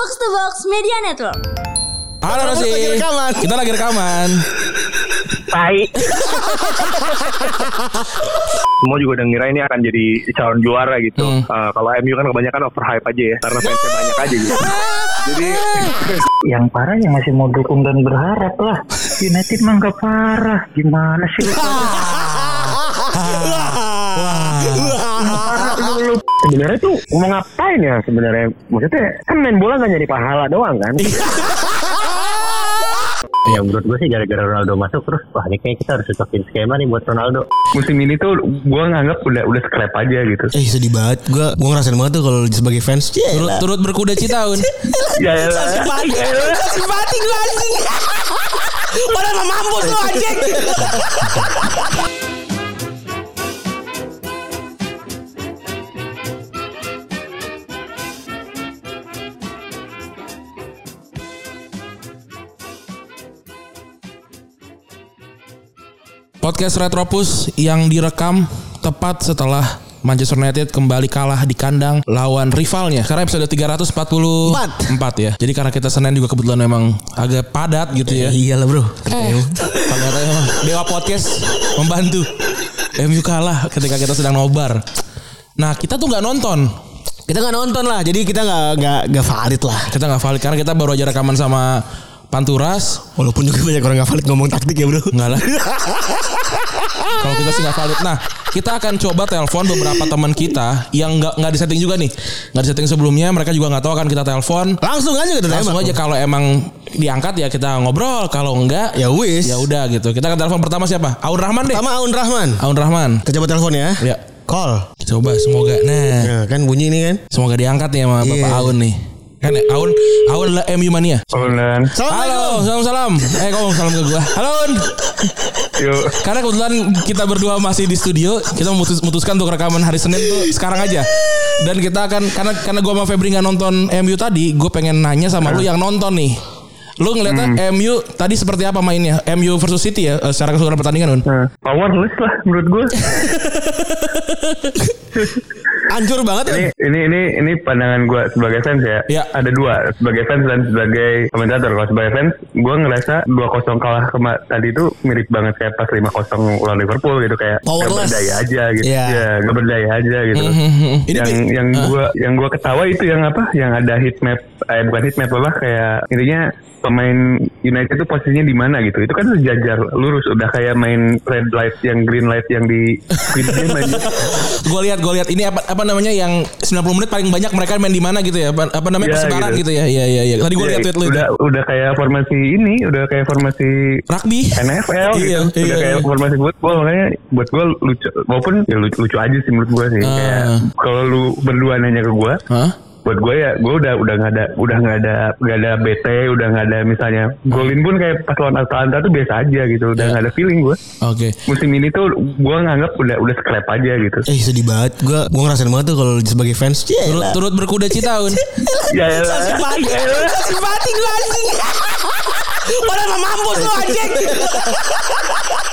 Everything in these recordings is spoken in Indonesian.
Box to Box Media Network. Halo Rosi. lagi rekaman. Kita lagi rekaman. Tai. Semua juga udah ngira ini akan jadi calon juara gitu. Hmm. Eh, kalau MU kan kebanyakan overhype aja ya, karena fansnya banyak aja gitu. Jadi yang parah yang masih mau dukung dan berharap lah. United mah nggak parah. Gimana sih lu? Sebenarnya tuh mau ngapain ya sebenarnya? Maksudnya kan main bola nggak nyari pahala doang kan? Ya menurut gue sih gara-gara Ronaldo masuk terus wah ini kayak kita harus cocokin skema nih buat Ronaldo. Musim ini tuh gue nganggap udah udah scrap aja gitu. Eh sedih banget Gue gue ngerasain banget tuh kalau sebagai fans Turut, turut berkuda cita Un. Ya ya lah. Simpati gue anjing Padahal mah mampus lu anjing Podcast Retropus yang direkam tepat setelah Manchester United kembali kalah di kandang lawan rivalnya. Karena episode 344 ya. Jadi karena kita Senin juga kebetulan memang agak padat gitu ya. Iya lah bro Ternyata emang Dewa Podcast membantu. MU kalah ketika kita sedang nobar. Nah kita tuh nggak nonton. Kita gak nonton lah Jadi kita gak, gak, gak valid lah Kita nggak valid karena kita baru aja rekaman sama Panturas. Walaupun juga banyak orang gak valid ngomong taktik ya bro Enggak lah. Kalau kita sih nggak valid. Nah, kita akan coba telepon beberapa teman kita yang nggak nggak disetting juga nih, nggak disetting sebelumnya. Mereka juga nggak tahu akan kita telepon. Langsung aja kita Langsung aja kalau emang diangkat ya kita ngobrol. Kalau enggak Ya wis ya udah gitu. Kita akan telepon pertama siapa? Aun Rahman deh. Sama Aun Rahman Aun Rahman. Kita coba telepon ya Ya. Call Coba semoga. Nah, Nah kan bunyi ini kan semoga diangkat nih sama Bapak Iya. Aun nih. Kan ya, Aun Aun adalah MU mania. Ulan. Halo, salam salam. Eh, kau salam ke gua. Halo, Aun. Yuk. Karena kebetulan kita berdua masih di studio, kita memutus, memutuskan untuk rekaman hari Senin tuh sekarang aja. Dan kita akan karena karena gua sama Febri nggak nonton MU tadi, gue pengen nanya sama lu yang nonton nih. Lu ngeliatnya MU tadi seperti apa mainnya? MU versus City ya eh, secara keseluruhan pertandingan, Un. Nah, powerless lah menurut gue. Hancur banget ya ini ini ini ini pandangan gue sebagai fans ya. Ya. Ada dua sebagai fans dan sebagai komentator. Kalau sebagai fans, gue ngerasa 2-0 kalah kema tadi itu mirip banget kayak pas 5-0 lawan Liverpool gitu kayak gak Powerless. berdaya aja gitu. Iya. Ya, gak berdaya aja gitu. Ini yang bi- yang Hah? gua yang gua ketawa itu yang apa? Yang ada heat map eh bukan heat map apa kayak intinya pemain United itu posisinya di mana gitu. Itu kan sejajar lurus udah kayak main red light yang green light yang di Squid Game aja. gue lihat gue lihat ini apa apa namanya yang 90 menit paling banyak mereka main di mana gitu ya? Apa, apa namanya Ya, persebaran gitu. gitu. ya? Iya iya iya. Tadi gue Ya, lihat tweet lu itu. udah udah kayak formasi ini, udah kayak formasi Rugby. NFL gitu. Iya, udah iya, kayak iya. formasi football makanya buat gue lucu walaupun ya lucu, lucu aja sih menurut gue sih Ah. kayak kalau lu berdua nanya ke gue Hah? Buat gue ya gue udah udah nggak ada udah nggak ada nggak ada BT udah nggak ada misalnya golin pun kayak pas lawan Atalanta tuh biasa aja gitu udah Ya. nggak ada feeling gue Oke. musim ini tuh gue nganggap udah udah scrap aja gitu Eh sedih banget Gue gue ngerasain banget tuh kalau sebagai fans Turut, turut berkuda cita, Un. ya ya lah. Simpati Ya lah. Simpati gue anjing Padahal mah mampus lu anjing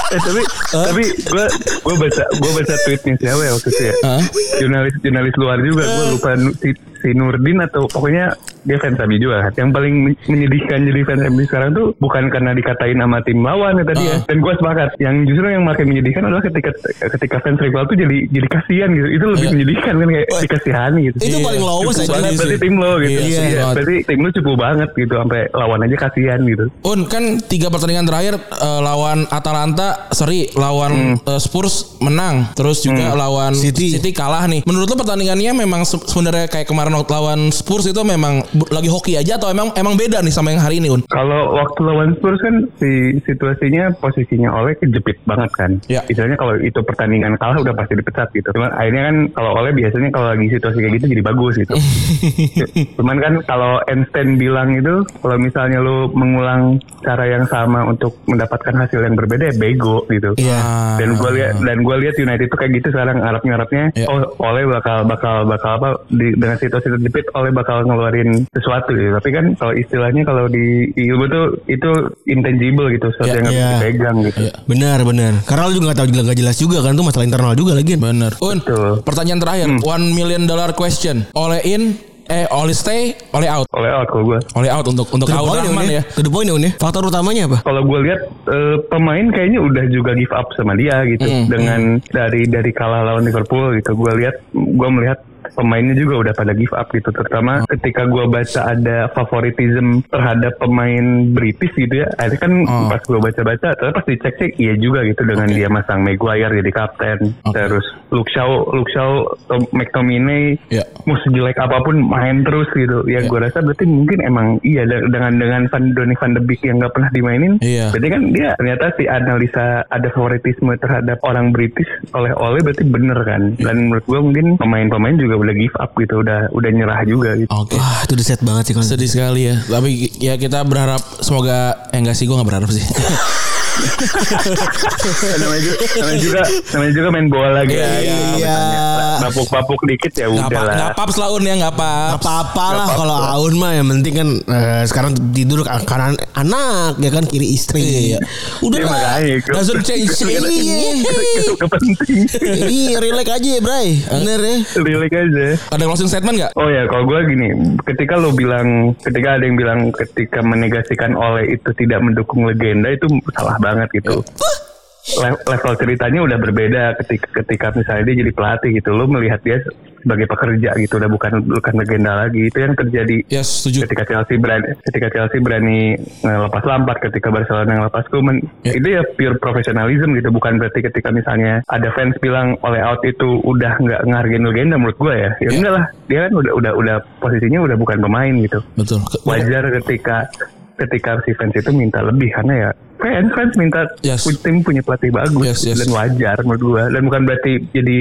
eh, tapi tapi gue gue baca gue baca tweetnya siapa ya waktu itu ya Hah? jurnalis jurnalis luar juga gue lupa nu- si, si Nurdin atau pokoknya dia fans MU juga yang paling men- menyedihkan jadi fans MU sekarang tuh bukan karena dikatain sama tim lawan ya tadi ya Ah. dan gue sepakat yang justru yang makin menyedihkan adalah ketika ketika fans rival tuh jadi jadi kasihan gitu itu lebih Iya. menyedihkan kan kayak dikasihani gitu Itu Iya. paling lowes Cukup aja banget sih. berarti tim lo gitu Iya, Iya, setuju banget. berarti tim lo cukup banget gitu sampai lawan aja kasihan gitu Un kan tiga pertandingan terakhir eh, lawan Atalanta seri, lawan eh, Spurs menang, terus juga lawan City. City. kalah nih. Menurut lu pertandingannya memang se- sebenarnya kayak kemarin lawan Spurs itu memang lagi hoki aja atau emang emang beda nih sama yang hari ini Un? Kalau waktu lawan Spurs kan si situasinya posisinya oleh kejepit banget kan. Ya. Istilahnya kalau itu pertandingan kalah udah pasti dipecat gitu. Cuman akhirnya kan kalau oleh biasanya kalau lagi situasi kayak gitu jadi bagus gitu. Cuman kan kalau Einstein bilang itu kalau misalnya lu mengulang cara yang sama untuk mendapatkan hasil yang berbeda ya bego gitu. Iya Dan gue lihat dan gue lihat United tuh kayak gitu sekarang ngarap ngarapnya Ya. oh oleh bakal bakal bakal apa di, dengan situasi terjepit oleh bakal ngeluarin sesuatu gitu. Tapi kan kalau istilahnya kalau di ilmu tuh itu intangible gitu, sesuatu Ya, yang nggak bisa ya. dipegang gitu. Iya. Benar benar Karena lu juga gak tahu gak jelas juga kan Itu masalah internal juga lagi Bener. Un, Betul. pertanyaan terakhir, one million dollar question. Oleh in Eh, Oli stay, Oli out. oleh out kalau gue. Oli out untuk untuk point ya, Rahman ya. ya. To the point ya, Un, ya. Faktor utamanya apa? Kalau gue lihat eh, pemain kayaknya udah juga give up sama dia gitu dengan dari dari kalah lawan Liverpool gitu. Gue lihat, gue melihat pemainnya juga udah pada give up gitu. Terutama ketika gue baca ada favoritism terhadap pemain British gitu ya. Akhirnya kan Oh. pas gue baca-baca, terus pas dicek-cek iya juga gitu dengan dia masang Maguire jadi kapten. Terus Luke Shaw, Luke Shaw, Tom- McTominay, Ya. mau sejelek apa pun main terus gitu. Ya, Ya. gue rasa berarti mungkin emang iya de- dengan dengan Van Donny Van de Beek yang nggak pernah dimainin. Iya. Berarti kan dia ternyata si analisa ada favoritisme terhadap orang British oleh oleh berarti bener kan. Dan menurut gue mungkin pemain-pemain juga udah give up gitu, udah udah nyerah juga gitu. Oke. Wah, itu udah set banget sih kalau. Sedih sekali ya. Tapi ya kita berharap semoga eh enggak sih gue gak berharap sih. namanya juga, namanya juga namanya juga main bola lagi ya. Iya. Bapuk-bapuk dikit ya udah apa lah. gak paps lah Un ya gak paps. apa-apa lah apa-apa. kalau Aun mah yang penting kan eh, sekarang tidur kanan anak ya kan kiri istri. Iya. Udah Ya, lah. Doesn't change. Iya. Penting. Iya, relax aja ya, Bray. Bener ya. Relax aja. Ada closing statement gak? Oh ya, kalau gue gini, ketika lo bilang, ketika ada yang bilang ketika menegasikan oleh itu tidak mendukung legenda itu salah banget gitu. Le- level ceritanya udah berbeda ketika ketika misalnya dia jadi pelatih gitu, lo melihat dia sebagai pekerja gitu, udah bukan bukan legenda lagi. Itu yang terjadi Ya setuju. ketika Chelsea berani ketika Chelsea berani lepas Lampard ketika Barcelona yang lepas Koeman Ya. itu ya pure profesionalism gitu bukan berarti ketika misalnya ada fans bilang oleh out itu udah nggak ngehargain legenda menurut gue ya ya Ya. enggak lah dia kan udah udah udah posisinya udah bukan pemain gitu Betul. wajar ketika ketika si fans itu minta lebih karena ya fans fans minta Yes. tim punya pelatih bagus Yes, yes. dan wajar menurut gua dan bukan berarti jadi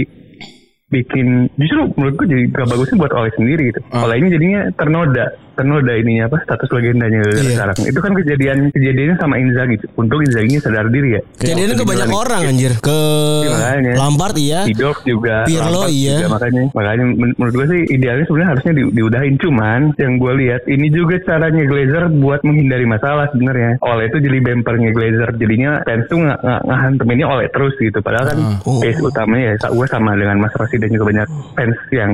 bikin justru menurut gua jadi gak bagusnya buat oleh sendiri gitu Ah. oleh ini jadinya ternoda ternoda ininya apa status legendanya Iya. sekarang itu kan kejadian kejadiannya sama Inzaghi untung Inzaghi sadar diri ya Kejadiannya ke banyak dibilang orang anjir. Ke makanya. Lampard iya. Sidorf juga Pirlo, Lampard iya. juga, makanya makanya men- menurut gue sih idealnya sebenarnya harusnya di- diudahin cuman yang gue lihat ini juga caranya Glazer buat menghindari masalah sebenarnya oleh itu jadi bempernya Glazer jadinya fans tuh nggak nggak ngehanteminnya oleh terus gitu padahal kan Oh. base utamanya ya gue sama dengan Mas Rossi dan juga banyak fans yang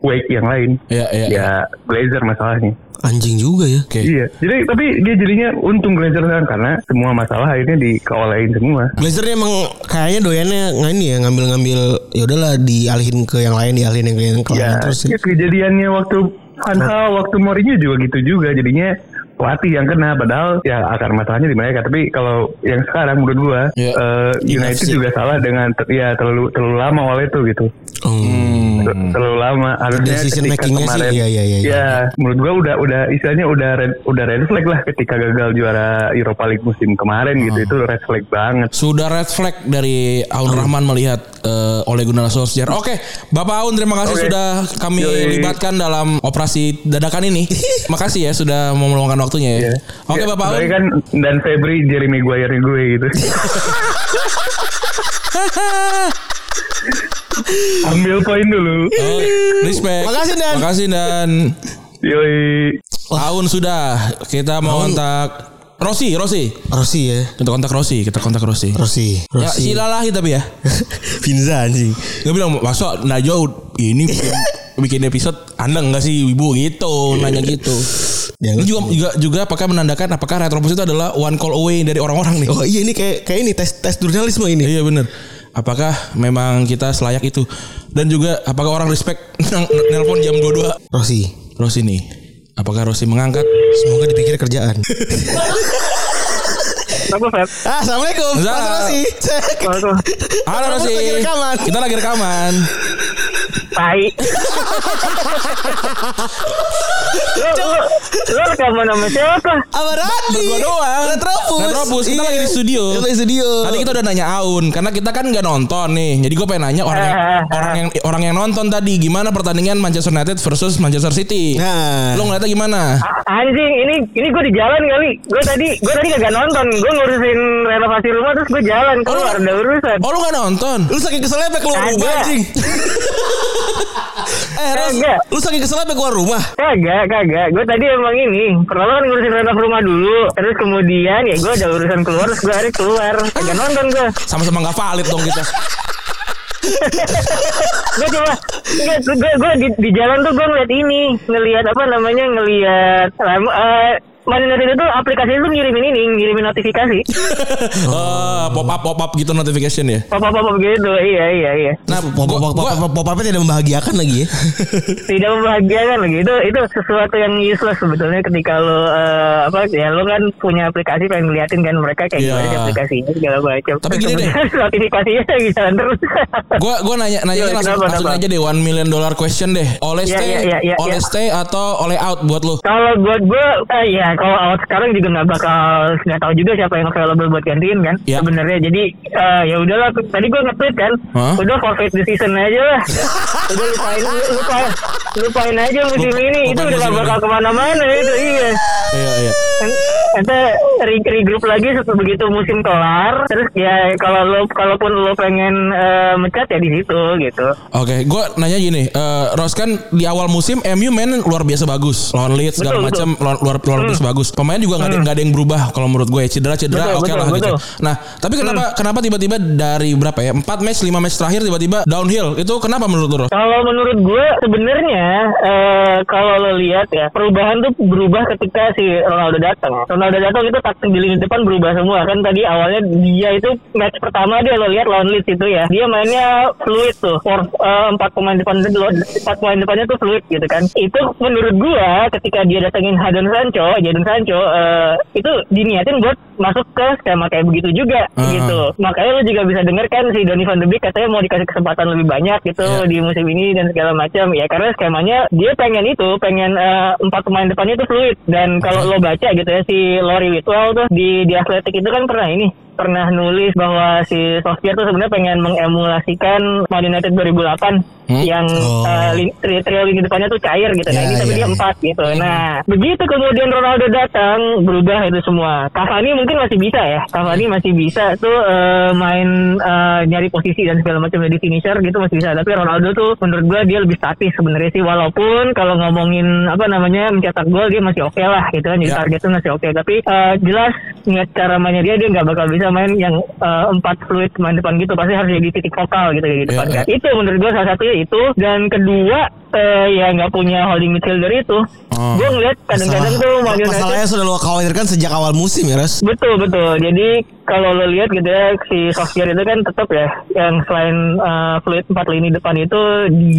wake yang lain Iya, iya. ya Glazer masalahnya Anjing juga ya. Oke. iya jadi tapi dia jadinya untung Glazer kan karena semua masalah akhirnya dikeolahin semua Glazer emang kayaknya doyannya nggak ini ya ngambil-ngambil ya udahlah dialihin ke yang lain dialihin yang ke yang ke Ya, lain terus ya. ya kejadiannya waktu Van Hal, waktu Mourinho juga gitu juga. Jadinya pelatih yang kena padahal ya akar masalahnya di mereka tapi kalau yang sekarang menurut gua Ya. eh, United Ingat sih. juga salah dengan ter- ya terlalu terlalu lama oleh itu gitu Hmm. Ter- terlalu lama harusnya ketika making-nya sih, kemarin iya, iya, iya, iya. ya menurut gua udah udah istilahnya udah red, udah red flag lah ketika gagal juara Europa League musim kemarin gitu Hmm. itu red flag banget Sudah red flag dari Aun Rahman melihat eh, Ole Gunnar Solskjaer. Oke, Bapak Aun terima kasih Oke. sudah kami Yoi. libatkan dalam operasi dadakan ini. Makasih ya sudah mau meluangkan waktunya ya. Ya. Oke Ya, Bapak Aun. kan dan Febri Jeremy Maguire gue gitu ambil poin dulu Oh, respect. Makasih, Dan. Makasih dan Yoi. Aun sudah. Kita mau kontak Rossi, Rossi. Rossi ya. Kita kontak Rossi, kita kontak Rossi. Rossi. Ya, Rossi. silalahi tapi ya. Pinza anjing. Gue bilang masa Najwa ini bikin, bikin episode Anda enggak sih ibu gitu nanya gitu. Jangan. Ini juga juga juga apakah menandakan apakah Retropus itu adalah one call away dari orang-orang nih? Oh iya ini kayak kayak ini tes tes jurnalisme ini. Iya bener. Apakah memang kita selayak itu? Dan juga apakah orang respect nelpon jam 22? Rossi. Rossi nih. Apakah Rossi mengangkat? Semoga dipikir kerjaan. Ah, Assalamualaikum. Mas. Cek. Halo. Rekaman. Kita lagi rekaman. Tai. lu, lu, lu rekaman sama siapa? Apa Randi? Berdua doang. Retropus. Retropus. Kita Iya. lagi di studio. Kita lagi di studio. Tadi kita udah nanya Aun karena kita kan nggak nonton nih. Jadi gue pengen nanya orang yang, orang yang orang yang nonton tadi gimana pertandingan Manchester United versus Manchester City. Nah. Lo ngeliatnya gimana? Anjing, ini ini gue di jalan kali. Gue tadi gue tadi kagak nonton. Gue ngurusin renovasi rumah terus gue jalan keluar ada urusan. Oh lu nggak nonton? Lu saking keselnya keluar rumah anjing. eh Ros, Kagak. lu saking keselnya sampai keluar rumah. Kagak, kagak. Gue tadi emang ini. Pertama kan ngurusin renov rumah dulu. Terus kemudian ya gue ada urusan keluar terus gue hari keluar. Kagak nonton gue. Sama-sama nggak valid dong kita. gue cuma gue gue di, di jalan tuh gue ngeliat ini ngelihat apa namanya ngelihat uh, United itu aplikasi itu ngirimin ini ngirimin notifikasi Oh, pop up pop up gitu notification ya. apa apa apa gitu iya iya iya Nah, Pop gua, pop gua- pop pop popnya tidak membahagiakan lagi ya. tidak membahagiakan lagi itu itu sesuatu yang useless sebetulnya ketika lo eh, apa ya lo kan punya aplikasi pengen ngeliatin kan mereka kayak Iya. gimana sih aplikasinya segala macam Tapi gini deh. Notifikasinya lagi jalan terus gua gua nanya nanya Iya, langsung, kenapa, langsung kenapa? aja deh one million dollar question deh. Oleh Iya, stay, iya, iya, iya, oleh iya. stay atau oleh out buat lu? Kalau buat gue, eh, ya kalau awal sekarang juga nggak bakal nggak tahu juga siapa yang available buat gantiin kan. Ya. Sebenarnya jadi eh, ya udahlah. Tadi gue nge-tweet kan, Hah? udah forfeit the season aja lah. udah lupain, lupain, lupain aja musim Lupa- ini. Itu udah nggak bakal ke mana-mana itu iya. Iya iya. Nanti re- regroup lagi setelah begitu musim kelar. Terus ya kalau lo kalaupun lo pengen eh, mecat ya di situ gitu. Oke, gua nanya gini, eh Ros kan di awal musim MU main luar biasa bagus, lawan Leeds segala macam luar luar, luar biasa bagus. Pemain juga nggak ada nggak ada yang berubah kalau menurut gue cedera cedera Betul, oke betul, lah gitu. betul. Nah, tapi kenapa kenapa tiba-tiba dari berapa ya? 4 match 5 match terakhir tiba-tiba downhill. Itu kenapa menurut? Ros? Kalau menurut gue sebenarnya eh, kalau lo lihat ya perubahan tuh berubah ketika si Ronaldo datang. Ronaldo datang itu taktik di lini depan berubah semua kan tadi awalnya dia itu match pertama dia lo lihat lawan Leeds itu ya dia mainnya fluid tuh for eh, empat pemain depan itu empat pemain depannya tuh fluid gitu kan. Itu menurut gua ketika dia datengin Jadon Sancho, Jadon Sancho eh, itu diniatin buat masuk ke skema kayak begitu juga Ah. gitu. Makanya lo juga bisa denger kan si Donny van de Beek katanya mau dikasih kesempatan lebih banyak gitu Iya. di musim ini dan segala macam. Ya karena skemanya dia pengen itu, pengen eh, empat pemain depannya itu fluid dan kalau lo baca gitu ya si Lori Whitwell tuh di di Athletic itu kan pernah ini pernah nulis bahwa si Solskjaer tuh sebenarnya pengen mengemulasikan Man United 2008 Hmm? yang Oh. eh, lin- tri- trio lini depannya tuh cair gitu. Nah Ya, ini tapi ya, dia empat gitu. Nah begitu kemudian Ronaldo datang berubah itu semua. Cavani mungkin masih bisa ya. Cavani masih bisa tuh eh, main eh, nyari posisi dan segala macam jadi finisher gitu masih bisa. Tapi Ronaldo tuh menurut gua dia lebih statis sebenarnya sih. Walaupun kalau ngomongin apa namanya mencetak gol dia masih oke lah gitu kan. Jadi Ya. targetnya masih oke. Tapi eh, jelas cara mainnya dia dia nggak bakal bisa main yang eh, empat fluid main depan gitu. Pasti harus jadi titik vokal gitu kayak gitu. Ya, kan. ya. Itu menurut gua salah satunya itu dan kedua eh, ya nggak punya holding midfielder itu. Oh. Gue ngeliat kadang-kadang tuh Man United Masalahnya sudah lo khawatirkan sejak awal musim ya, Ras. Betul betul. Jadi kalau lo lihat gitu ya si Solskjaer itu kan tetap ya yang selain uh, fluid empat lini depan itu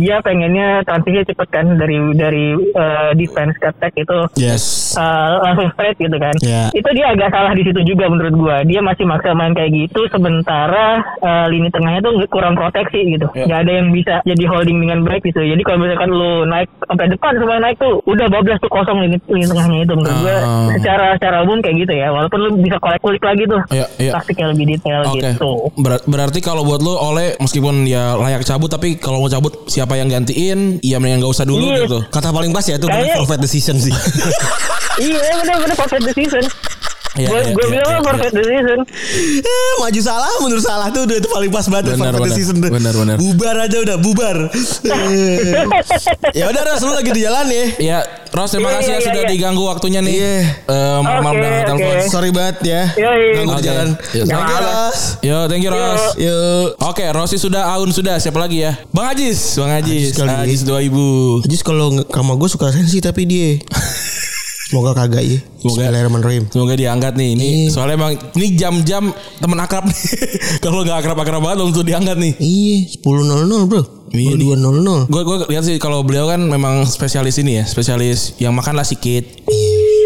dia pengennya transisi cepet kan dari dari uh, defense ke attack itu Yes. uh, langsung straight gitu kan. Ya. Itu dia agak salah di situ juga menurut gua. Dia masih maksa main kayak gitu sementara uh, lini tengahnya tuh kurang proteksi gitu. Ya. Nggak ada yang bisa jadi holding dengan baik gitu. Jadi kalau misalkan lu naik sampai depan semua naik tuh udah bablas tuh kosong lini, lini tengahnya itu menurut gua Ah. secara secara umum kayak gitu ya. Walaupun lu bisa kolek kulik lagi tuh Iya, iya. taktiknya lebih detail Oke. gitu. Ber- berarti kalau buat lu oleh meskipun ya layak cabut tapi kalau mau cabut siapa yang gantiin? Ya mendingan gak usah dulu Iya. gitu. Kata paling pas ya itu Kayaknya- forfeit decision sih. iya benar-benar forfeit decision. Iya, gue iya, gue iya, bilang iya, mah forfeit decision. Eh, maju salah mundur salah tuh udah itu paling pas banget Benar, forfeit benar. decision tuh. Benar, benar. Bubar aja udah bubar. Ya udah Ras lu lagi di jalan ya. Ya, Ros terima Iya, kasih ya iya, sudah iya. diganggu waktunya nih. Iya. Eh, malam Oke, udah telepon. oke. Sorry banget ya. Di Oke. jalan. Yuk, Thank you. Ras. Yo, thank you Ros. Yuk. Oke, Rosi sudah, Aun sudah, siapa lagi ya? Bang Ajis, Bang Ajis, Ajis. Ajis 2000. Ajis kalau sama gue suka sensi tapi dia. Semoga kagak ya. Semoga. Bismillahirrahmanirrahim. Semoga diangkat nih. Ini Iya. soalnya emang ini jam-jam temen akrab nih. Kalau nggak akrab-akrab banget tuh diangkat nih. Iya, 10.00 bro. Iya, 22.00. Gue gue lihat sih kalau beliau kan memang spesialis ini ya, spesialis yang makanlah sikit,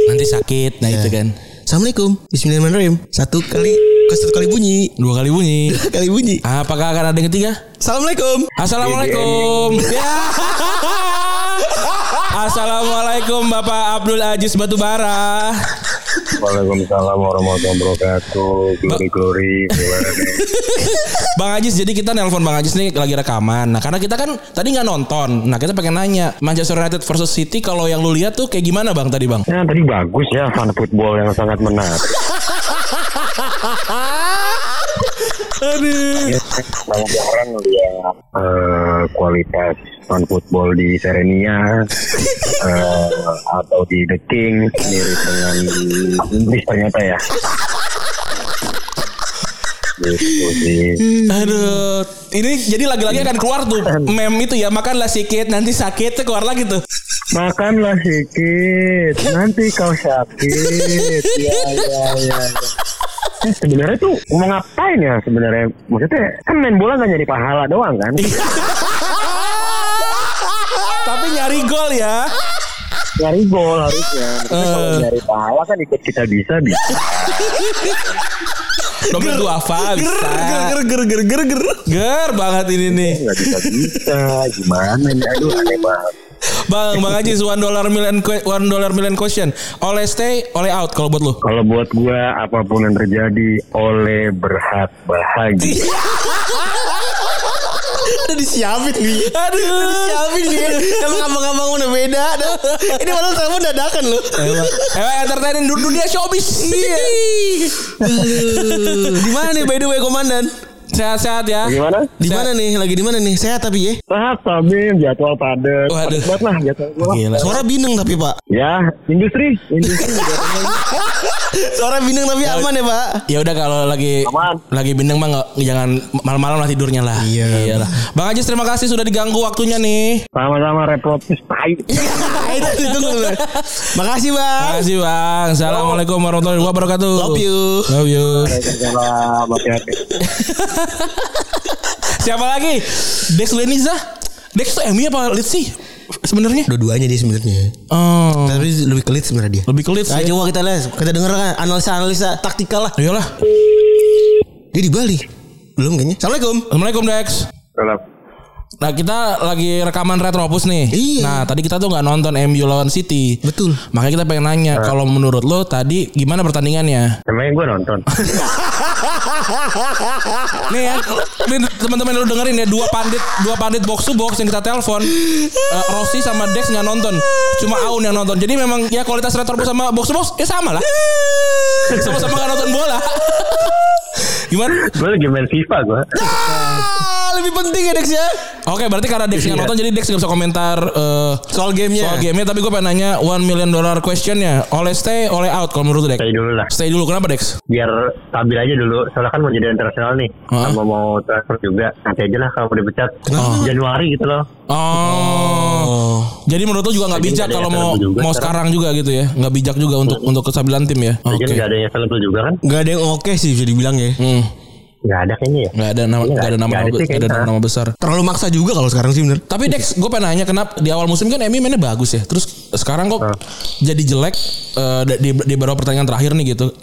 nanti sakit, nah itu kan. Assalamualaikum. Bismillahirrahmanirrahim. Satu kali, satu kali bunyi. Dua kali bunyi. Dua kali bunyi. Apakah akan ada yang ketiga? Assalamualaikum. Assalamualaikum. Ya. Assalamualaikum Bapak Abdul Aziz Batubara. Waalaikumsalam warahmatullahi wabarakatuh. Glory glory. Bang Ajis, jadi kita nelpon Bang Ajis nih lagi rekaman. Nah, karena kita kan tadi nggak nonton. Nah, kita pengen nanya Manchester United versus City kalau yang lu lihat tuh kayak gimana Bang tadi Bang? Ya tadi bagus ya fun football yang sangat menarik. Aduh. Ya, Banyak orang lihat eh, kualitas fun football di Serenia eh, atau di The King mirip dengan Inggris ternyata ya. Gitu sih. Aduh, ini jadi lagi-lagi akan keluar tuh meme itu ya makanlah sedikit nanti sakit keluar lagi tuh. Makanlah sedikit, nanti kau sakit. Ya, ya, ya. Eh, sebenarnya tuh mau ngapain ya sebenarnya? Maksudnya kan main bola gak nyari pahala doang kan? Tapi nyari gol ya. nyari gol harusnya. Maksudnya kalau nyari pahala kan ikut kita bisa bisa. Dompet dua apa Ger bisa. ger ger ger ger ger. Ger banget ini nih. Nggak bisa bisa. Gimana nih? Aduh aneh banget. Bang, Bang Ajis one dollar million one dollar million question. Oleh stay, oleh out kalau buat lu. Kalau buat gua apa pun yang terjadi oleh berhak bahagia. Udah disiapin nih. Aduh. Udah disiapin nih. Emang abang-abang udah beda. Aduh. Ini malah telepon dadakan loh. Emang entertainin du- dunia showbiz. Iya. Di mana nih by the way komandan? Sehat-sehat ya. Gimana? Di mana nih? Lagi di mana nih? Sehat tapi ya. Sehat Sabim, jadwal padat. Waduh. Padat lah jadwal. Gila. Suara bindeng tapi pak. Ya, industri, industri. Suara bindeng tapi aman ya pak. Ya udah kalau lagi Aman. lagi bindeng mah nggak jangan malam-malam lah tidurnya lah. Iya. Iyalah. Bang Ajis terima kasih sudah diganggu waktunya nih. Sama-sama reprotis tai. Itu dulu. Makasih bang. Makasih Bang. Assalamualaikum warahmatullahi wabarakatuh. Love you. Love you. Waalaikumsalam, hati-hati. Siapa lagi? Dex Leniza. Dex tuh MU apa Leeds sih? Sebenarnya? Dua-duanya dia sebenarnya. Oh. Tapi lebih kelit sebenarnya dia. Lebih ke Leeds Nah, ya. coba kita lihat, kita denger kan analisa-analisa taktikal lah. Ayolah. Dia di Bali. Belum kayaknya. Assalamualaikum. Assalamualaikum Dex. Salam. Nah kita lagi rekaman Retropus nih. Iya. Nah tadi kita tuh nggak nonton MU lawan City. Betul. Makanya kita pengen nanya kalau menurut lo tadi gimana pertandingannya? Emangnya gue nonton. Nih ya, nih teman-teman lu dengerin ya dua pandit dua pandit box to box yang kita telepon. Eh, Rossi sama Dex nggak nonton, cuma Aun yang nonton. Jadi memang ya kualitas Retropus sama box to box ya sama lah. Sama-sama nggak nonton bola. Gimana? gue lagi main FIFA gue. Ah, lebih penting ya Dex ya. Oke, berarti karena Dex nggak nonton jadi Dex nggak bisa komentar eh, Soal gamenya. soal gamenya. Tapi gue pengen nanya one million dollar questionnya. Oleh stay, oleh out kalau menurut Dex. Stay dulu lah. Stay dulu. Kenapa Dex? Biar stabil aja dulu. Soalnya kan mau jadi internasional nih. Sama mau transfer juga. Nanti aja lah kalau udah dipecat. Januari gitu loh. Oh. Jadi menurut lu juga nggak Jadi bijak kalau mau juga mau sekarang. sekarang juga gitu ya. Nggak bijak juga untuk untuk kesabilan tim ya. Oke. Lagian nggak ada yang selebel juga kan? Gak ada yang oke sih bisa dibilang ya. Hmm. Nggak ada kayaknya ya. Nggak ada nama nggak ada nama nggak ada nama besar. Terlalu maksa juga kalau sekarang sih bener. Tapi Dex, gue pengen nanya kenapa di awal musim kan MU mainnya bagus ya. Terus sekarang kok jadi jelek eh, di, di beberapa pertandingan terakhir nih gitu.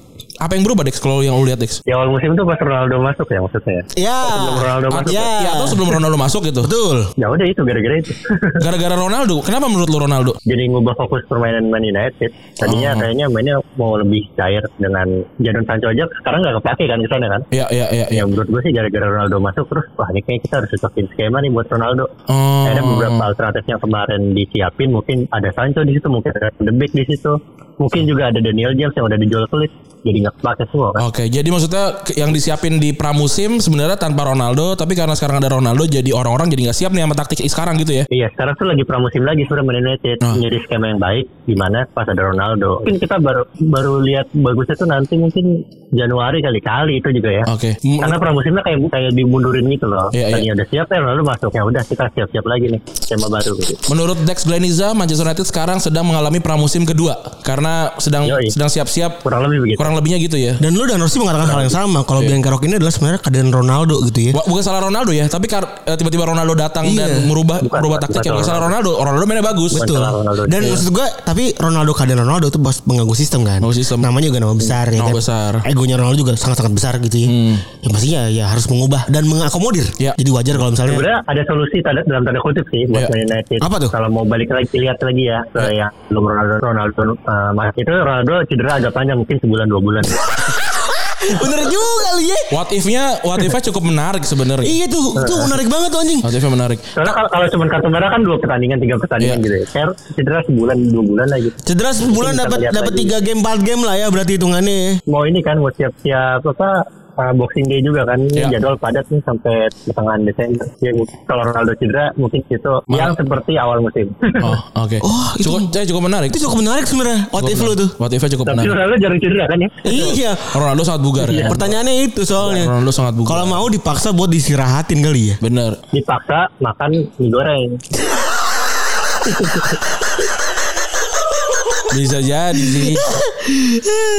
Apa yang berubah Dex kalau yang lu lihat Dex? Di awal musim tuh pas Ronaldo masuk ya maksudnya. Ya. Sebelum Ronaldo masuk ya. Ya atau sebelum Ronaldo masuk gitu. Betul. Ya udah itu gara-gara itu. Gara-gara Ronaldo. Kenapa menurut lu Ronaldo? Jadi ngubah fokus permainan Man United. Tadinya kayaknya mainnya mau lebih cair dengan Jadon Sancho aja sekarang nggak kepake kan ke sana kan. Iya iya iya iya. Ya menurut gue sih gara-gara Ronaldo masuk terus wah ini kayaknya kita harus cocokin skema nih buat Ronaldo. Oh. Ada beberapa alternatif yang kemarin disiapin mungkin ada Sancho di situ mungkin ada Beck di situ mungkin juga ada Daniel James yang udah dijual Leeds jadi nggak kepake semua kan. Oke, jadi maksudnya yang disiapin di pramusim sebenarnya tanpa Ronaldo, tapi karena sekarang ada Ronaldo, jadi orang-orang jadi nggak siap nih sama taktik sekarang gitu ya? Iya sekarang tuh lagi pramusim lagi sudah Man United Oh. menjadi skema yang baik di mana pas ada Ronaldo. Mungkin kita baru baru lihat bagusnya tuh nanti mungkin Januari kali-kali itu juga ya. Oke. M- Karena pramusimnya kayak kayak dimundurin gitu loh. Iya, Tadinya udah siap ya Ronaldo masuk ya udah kita siap-siap lagi nih skema baru gitu. Menurut Dex Gleniza, Manchester United sekarang sedang mengalami pramusim kedua karena sedang Yoi. sedang siap-siap Kurang lebih begitu. kurang lebihnya gitu ya. Dan lu dan Rossi mengatakan hal yang sama. Kalau Bianca Rock ini adalah sebenarnya keadaan Ronaldo gitu ya. Bu- Bukan salah Ronaldo ya, tapi eh, tiba-tiba Ronaldo datang Iya. dan merubah Bukan, merubah bukan taktik ya. Bukan salah salah Ronaldo. Ronaldo mainnya bagus. Betul. Ronaldo. Dan Iya. maksud gue, tapi Ronaldo keadaan Ronaldo itu bos pengganggu sistem kan. Sistem. Namanya juga nama besar ya Nama kan. besar. Egonya Ronaldo juga sangat-sangat besar gitu ya. Yang pastinya ya harus mengubah dan mengakomodir. Ya. Jadi wajar kalau misalnya Sebenarnya ada solusi tanda, dalam tanda kutip sih buat Iya. Man United. Apa tuh? Kalau mau balik lagi lihat lagi ya ke yang belum Ronaldo Ronaldo uh, mas- itu Ronaldo cedera agak panjang mungkin sebulan dua bulan. bener juga lu ya. What if-nya what if-nya cukup menarik sebenarnya. Iya tuh, itu menarik banget tuh anjing. What if-nya menarik. Soalnya kalau, kalau cuma kartu merah kan dua pertandingan tiga pertandingan Iya. gitu ya. Cedera sebulan dua bulan lah gitu. Cedera sebulan dapat dapat tiga game, 4 game lah ya berarti hitungannya. ya. Mau ini kan mau siap-siap apa uh, Boxing Day juga kan Ya. jadwal padat nih sampai pertengahan Desember. Ya, kalau Ronaldo cedera mungkin itu yang seperti awal musim. Oh, oke. Oh, itu- cukup, eh, cukup menarik. Itu cukup menarik sebenarnya. What if lu tuh? What if cukup Tapi menarik. Ronaldo jarang cedera kan ya? Iya. Ronaldo sangat bugar ya. Pertanyaannya itu soalnya. Ronaldo sangat bugar. Kalau mau dipaksa buat disirahatin kali ya. Bener. Dipaksa makan mie goreng. Bisa jadi sih.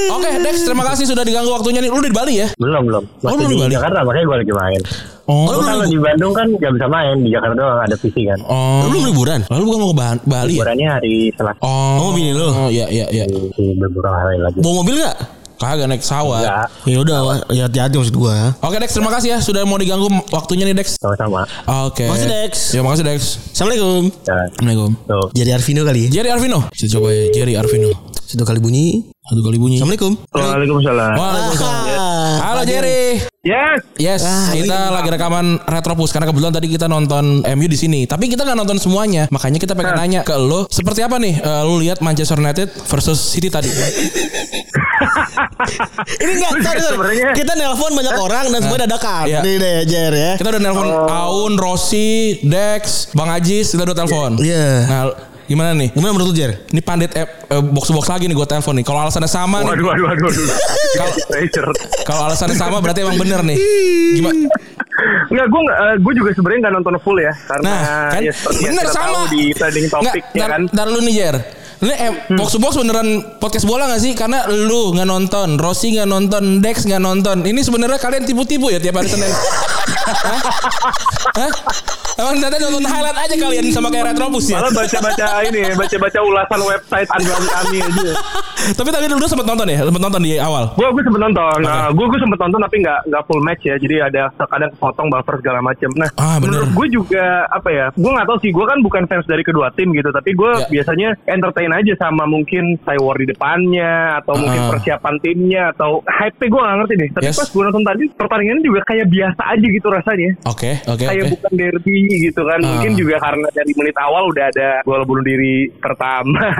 Oke, Dex, terima kasih sudah diganggu waktunya nih. Lu di Bali ya? Belum belum. Oh, Masih belum di balik. Jakarta makanya gue lagi main. Oh, Gua kalau di Bandung kan nggak bisa main di Jakarta doang ada PC kan. oh. Lu belum liburan? Lalu bukan mau ke Ba- Bali ya? Liburannya hari Selasa Oh, Oh, bini lu. Oh, iya iya iya. di, di beberapa hari lagi. Bawa mobil nggak? Kagak naik pesawat. Enggak, Ya udah, ya hati-hati maksud gua. Oke, Dex, terima kasih ya sudah mau diganggu waktunya nih, Dex. sama-sama. Oke. Makasih, Dex. Ya, makasih, Dex. Assalamualaikum. Ya, Assalamualaikum. tuh. Jadi Arvino kali ya. Jerry Arvino. Coba ya, Jerry Arvino. Satu kali bunyi. Satu kali bunyi. Assalamualaikum. Waalaikumsalam. Waalaikumsalam. Ah, Halo Jerry. Yes. Yes, Ah, kita lagi rekaman Retropus karena kebetulan tadi kita nonton MU di sini. Tapi kita nggak nonton semuanya. Makanya kita pengen nanya ke lo, seperti apa nih eh, lu lihat Manchester United versus City tadi? Ini enggak sorry, Kita nelpon banyak orang dan semua dadakan. Iya. Nih deh, Jer ya. Kita udah nelpon Aun, Rossi, Dex, Bang Ajis, kita udah telepon. Iya. Nah, gimana nih? Gimana menurut lu, Jer? Ini pandit eh, box box lagi nih gue telepon nih. Kalau alasannya sama nih, Waduh, waduh, waduh, waduh. Kalau- kalau alasannya sama berarti emang bener nih. Gimana? Enggak, gue gue juga sebenarnya nggak nonton full ya, karena Nah, kan ya bener kita sama. tahu di trending topic Nggak, ya kan. Tar lu nih Jer. Ini eh, box to box beneran podcast bola gak sih? Karena lu nggak nonton, Rossi nggak nonton, Dex nggak nonton. Ini sebenarnya kalian tipu-tipu ya tiap hari Senin. Hah? Hah? Emang ternyata nonton highlight aja kalian sama kayak Retropus ya? Malah baca-baca ini, baca-baca ulasan website andalan kami aja. Tapi tadi lu sempat nonton ya? Sempat nonton di awal? Gue gue sempet nonton, nah, gue gue sempet nonton tapi nggak nggak full match ya, jadi ada kadang kepotong buffer segala macam. Nah, Ah, bener. menurut gue juga apa ya, gue nggak tahu sih, gue kan bukan fans dari kedua tim gitu, tapi gue Ya. biasanya entertain aja sama mungkin war di depannya atau mungkin Ah. persiapan timnya atau hype gue nggak ngerti deh. Tapi Yes. pas gue nonton tadi pertandingannya juga kayak biasa aja gitu rasanya. Oke, oke, kayak oke. bukan derby gitu kan Ah. mungkin juga karena dari menit awal udah ada gol bunuh diri pertama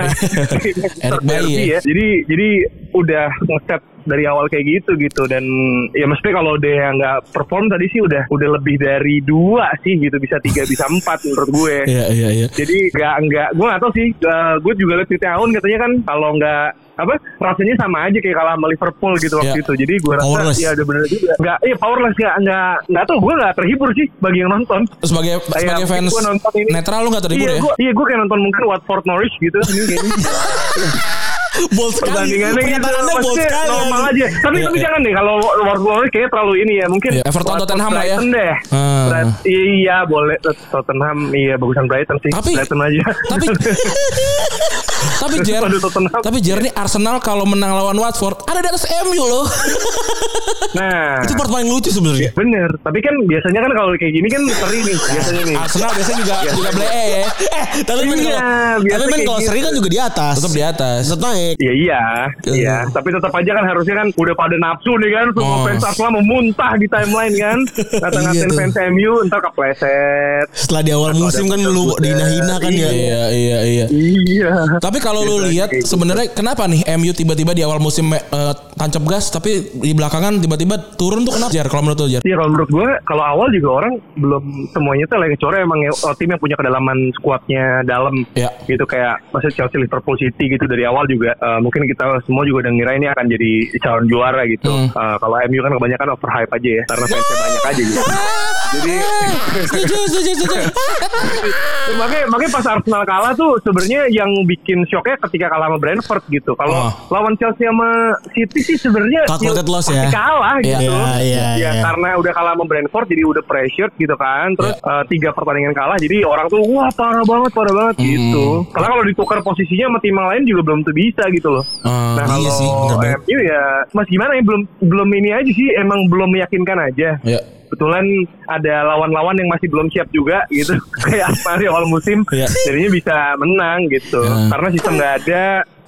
Bayi Derby ya. jadi jadi udah ngeset dari awal kayak gitu gitu dan ya mesti kalau dia nggak perform tadi sih udah udah lebih dari dua sih gitu bisa tiga bisa empat menurut gue Iya, iya, iya. jadi nggak nggak gue nggak tahu sih Eh, gue juga lihat tweetnya Aun katanya kan kalau nggak apa rasanya sama aja kayak kalah sama Liverpool gitu waktu Ya. itu jadi gue rasa Powerless. ya udah bener juga nggak iya powerless nggak nggak nggak tahu gue nggak terhibur sih bagi yang nonton Sebagai sebagai fans gua nonton ini. netral lu gak terhibur iya, ya? Gua, iya, gue kayak nonton mungkin Watford Norwich gitu. Ini kayaknya Bold sekali. pertandingannya gitu. Bold sekali. normal aja. Tapi Iya, tapi iya. jangan deh kalau Norwich kayaknya terlalu ini ya. Mungkin Iya, Everton, Tottenham lah ya. Deh. Bright- iya boleh Tottenham. Iya bagusan Brighton sih. Tapi- Brighton aja. Tapi tapi Jer, tapi Jer nih Arsenal kalau menang lawan Watford ada di atas MU loh. nah. Itu part paling lucu sebenarnya. Bener, tapi kan biasanya kan kalau kayak gini kan seri nih biasanya nih. Arsenal biasanya juga juga blee ya. Eh, tapi men Iya, tapi men kalau gitu. sering kan juga di atas. Tetap di atas. Tetap naik. Iya iya, Iya. iya. Tapi tetap aja kan harusnya kan udah pada nafsu nih kan, semua Oh. fans Arsenal memuntah di timeline kan, ngata-ngatain Iya fans MU, ntar kepleset. Setelah di awal musim kan lu dihina-hina kan ya. Iya iya iya. Iya. Tapi kalau lu Biasanya lihat gitu. sebenarnya kenapa nih MU tiba-tiba di awal musim eh, tancap gas tapi di belakangan tiba-tiba turun tuh kenapa Jar kalau menurut lu Jar? Iya kalau menurut gue kalau awal juga orang belum semuanya tuh lagi kecuali emang ya, oh, tim yang punya kedalaman skuadnya dalam Ya. gitu kayak maksudnya Chelsea Liverpool City gitu dari awal juga eh, mungkin kita semua juga udah ngira ini akan jadi calon juara gitu. Hmm. Eh, kalau MU kan kebanyakan overhype aja ya karena fansnya banyak aja gitu. Jadi Setuju, setuju, setuju. makanya makanya pas Arsenal kalah tuh sebenarnya yang bikin shocknya ketika kalah sama Brentford gitu. Kalau Oh. lawan Chelsea sama City sih sebenarnya Calculated loss ya. kalah Iya. gitu. Iya, iya, ya iya. karena udah kalah sama Brentford jadi udah pressured gitu kan. Terus Iya. eh, tiga pertandingan kalah jadi orang tuh wah parah banget parah banget Hmm. gitu. Karena kalau ditukar posisinya sama tim yang lain juga belum tuh bisa gitu loh. Ah, nah iya kalau sih, bener banget. MU ya mas gimana ya belum belum ini aja sih emang belum meyakinkan aja Ya. Kebetulan ada lawan-lawan yang masih belum siap juga gitu kayak di awal musim Iya. jadinya bisa menang gitu Ya. karena sistem nggak ada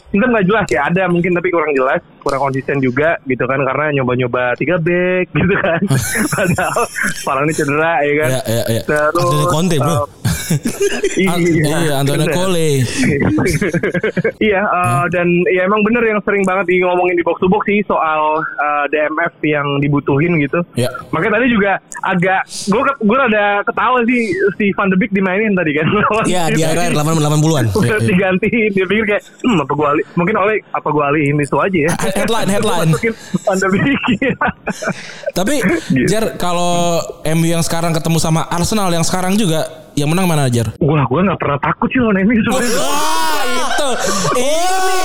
sistem nggak jelas ya ada mungkin tapi kurang jelas kurang konsisten juga gitu kan karena nyoba-nyoba tiga back gitu kan padahal ini cedera ya kan Ya, ya, ya. terus Ada Conte, bro. eh, iya, Antonio bener. Cole. iya, uh, dan ya emang bener yang sering banget di ngomongin di box to box sih soal uh, DMF yang dibutuhin gitu. Ya. Makanya tadi juga agak gue gue rada ketawa sih si Van de Beek dimainin tadi kan. Iya di akhir 80-an. Udah diganti dia pikir kayak hmm, apa gue alih mungkin oleh apa gue alihin itu aja ya. Headline, headline. De Beek. Tapi Jar kalau MU yang sekarang ketemu sama Arsenal yang sekarang juga yang menang mana Jar? Wah, gue nggak pernah takut sih lawan MU sebenarnya. Wah itu Ini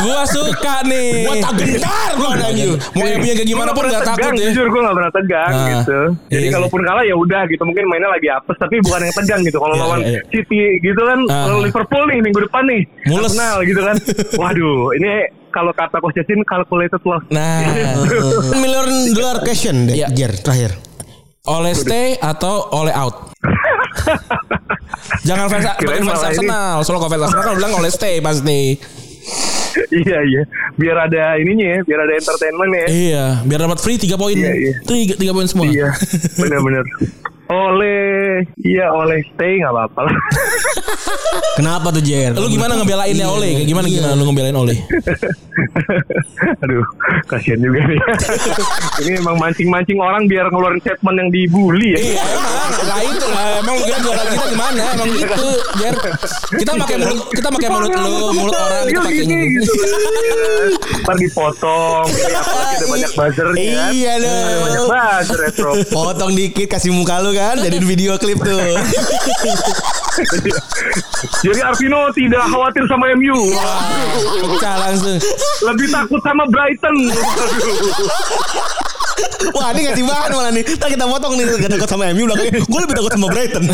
Gua suka nih Gua tak gentar gua sama MU. Mau MU yang kayak gimana pun gak nggak takut tegang, ya Jujur gue gak pernah tegang Nah, gitu. Jadi iya kalaupun kalah ya udah gitu. Mungkin mainnya lagi apes tapi bukan yang tegang gitu. Kalau Iya, lawan iya, iya. City gitu kan, lawan Liverpool nih minggu depan nih. Mules. Arsenal gitu kan. Waduh, ini kalau kata Coach Justin calculated loss. Nah Miliar dolar question deh, Iya. Jer terakhir. Oleh stay atau oleh out Jangan fans, sebagai fans ini. Arsenal Soalnya kalau fans Arsenal kan bilang oleh stay pasti iya iya. Biar ada ininya ya, biar ada entertainment ya. Iya Biar dapat free 3 poin Iya, iya. Itu 3, poin semua Iya, benar-benar. Oleh, iya oleh stay nggak apa-apa lah. Kenapa tuh Jer? Lu gimana ngebelainnya Iya, Oleh? Kayak gimana iya. gimana lu ngebelain Oleh? Aduh, kasihan juga nih. Ini emang mancing-mancing orang biar ngeluarin statement yang dibully ya. Iya emang Lah itu lah Emang lu kira juara kita gimana Emang gitu Jer Kita pakai mulut Kita pakai mulut lu Mulut orang Kita Iya, pakai gitu. Ntar dipotong. Ini apalagi ada banyak buzzernya. kan. Iya Ada banyak dong. buzzer ya. Potong dikit kasih muka lu kan Jadiin video klip tuh Jadi Arvino tidak khawatir sama MU. Pecah langsung Lebih takut sama Brighton. Wah ini ngasih bahan malah nih Ntar kita potong nih Gak takut sama MU belakangnya Gue lebih takut sama Brighton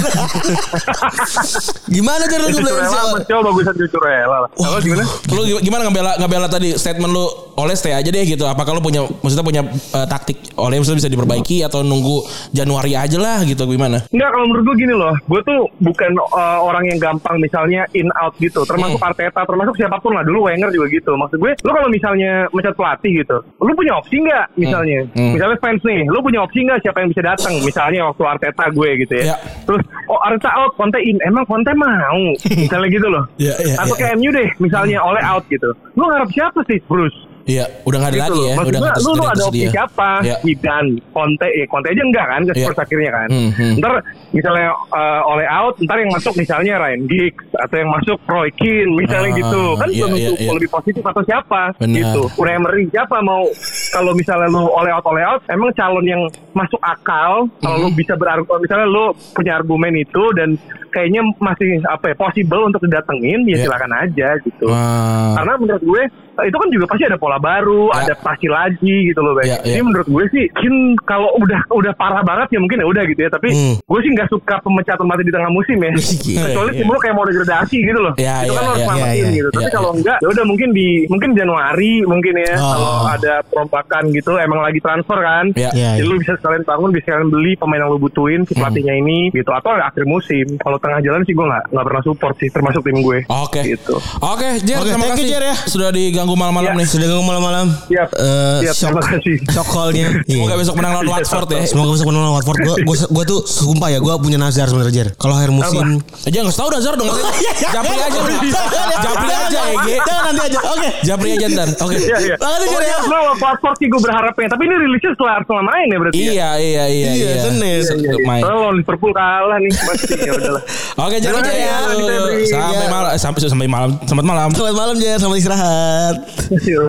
Gimana Jer lu si Mas Cio, bagusan cucu rela lah. Kalau gimana? Lu gimana ngebela ngebela tadi statement lu oleh stay aja deh gitu. Apakah lu punya maksudnya punya eh, taktik oleh maksudnya bisa diperbaiki atau nunggu Januari aja lah gitu gimana? Enggak, kalau menurut gue gini loh. Gue tuh bukan uh, orang yang gampang misalnya in out gitu. Termasuk Hmm. Arteta, termasuk siapa pun lah. Dulu Wenger juga gitu. Maksud gue, lu kalau misalnya mencet pelatih gitu, lu punya opsi nggak misalnya? Hmm. Misalnya fans nih, lu punya opsi nggak siapa yang bisa datang? Misalnya waktu Arteta gue gitu ya. Ya. Terus, oh Arteta out, Conte in. Emang Conte mau? misalnya gitu loh. Ya, ya, Atau ya. kayak MU deh, misalnya oleh out gitu. Lu ngarep siapa sih, Bruce? Iya, udah gak ada gitu lagi ya, Maksud udah lu, lu ada opsi tersedia. siapa? Ya. Zidane, Conte, ya Conte aja enggak kan ke Ya. Spurs akhirnya kan. Hmm, hmm. Ntar misalnya uh, oleh out, ntar yang masuk misalnya Ryan Giggs atau yang masuk Roy Keane misalnya Ah, gitu. Kan belum iya, tentu iya. lebih positif atau siapa Benar. gitu. Unai Emery siapa mau kalau misalnya lu oleh out oleh out, emang calon yang masuk akal kalau lu Hmm. bisa berargumen misalnya lu punya argumen itu dan kayaknya masih apa ya possible untuk didatengin ya Ya. silakan aja gitu. Wah. Karena menurut gue itu kan juga pasti ada pola baru, Ya. adaptasi lagi gitu loh, Bang. Ya, ya. Jadi menurut gue sih, mungkin kalau udah udah parah banget ya mungkin ya udah gitu ya. Tapi Hmm. gue sih nggak suka pemecatan mati di tengah musim ya. Kecuali Iya, tim lu kayak mau degradasi gitu loh. Ya, itu ya, kan lo harus ya, selamatin ya, ya. gitu. Tapi Ya, kalau enggak, ya udah mungkin di mungkin Januari mungkin ya. Oh. Kalau ada perombakan gitu, emang lagi transfer kan. Ya. Ya, Jadi ya. lu bisa sekalian bangun, bisa sekalian beli pemain yang lu butuhin si pelatihnya ini gitu. Atau akhir musim. Kalau tengah jalan sih gue nggak nggak pernah support sih, termasuk tim gue. Oke. Gitu. Oke, Jer, Oke, terima thank you, kasih Jer, ya. sudah diganggu malam-malam Ya. nih. Sudah ngomong malam-malam Siap. Eh, Siap, shock, terima kasih. shock call-nya Semoga Iya. besok menang lawan Watford ya. Semoga besok menang lawan Watford Gue gua, gua tuh sumpah ya Gue punya nazar sebenarnya Jer Kalau akhir musim Eh, Jangan ngasih tau dah Zar dong. Japri aja. Japri aja Ege. Jangan nanti aja Oke Japri aja ntar. Oke. Iya, iya. Makasih, Jer, ya. Semua Watford sih gue berharapnya. Tapi ini rilisnya setelah Arsenal main ya berarti. ya? Iya, iya, iya, Iya, iya. Senin. Untuk main. Lawan Liverpool kalah nih. Pasti ya udahlah. Oke, aja kasih ya. ya. Sampai Iya. malam, eh, sampai sampai malam, selamat malam. Selamat malam Jer Selamat istirahat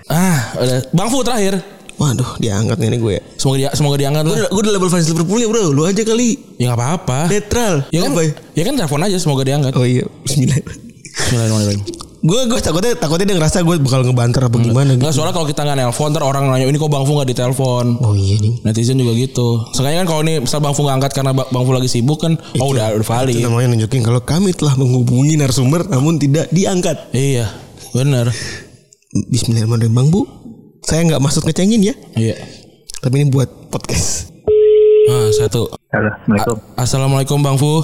Ah, udah. Bang Fu terakhir. Waduh diangkat nih gue ya Semoga dia semoga diangkat Gue lah. gue udah level fans Liverpool ya bro Lu aja kali Ya nggak apa-apa. Netral Ya kan, Apa ya? ya kan telepon aja semoga diangkat. Oh iya Bismillah Bismillahirrahmanirrahim. Gue gue takutnya takutnya dia ngerasa gue bakal ngebanter apa gimana gitu. Enggak soalnya kalau kita nggak nelpon ntar orang nanya ini kok Bang Fu nggak ditelepon. Oh iya nih. Netizen juga gitu. Sengaja kan kalau nih misal Bang Fu nggak angkat karena Ba- Bang Fu lagi sibuk kan, oh udah udah valid. Itu namanya nunjukin kalau kami telah menghubungi narasumber namun tidak diangkat. Iya, bener. Bismillahirrahmanirrahim Bang Bu. Saya nggak maksud ngecengin ya. Iya. Tapi ini buat podcast. Ah, satu. Halo, Assalamualaikum. A- Assalamualaikum Bang Fu.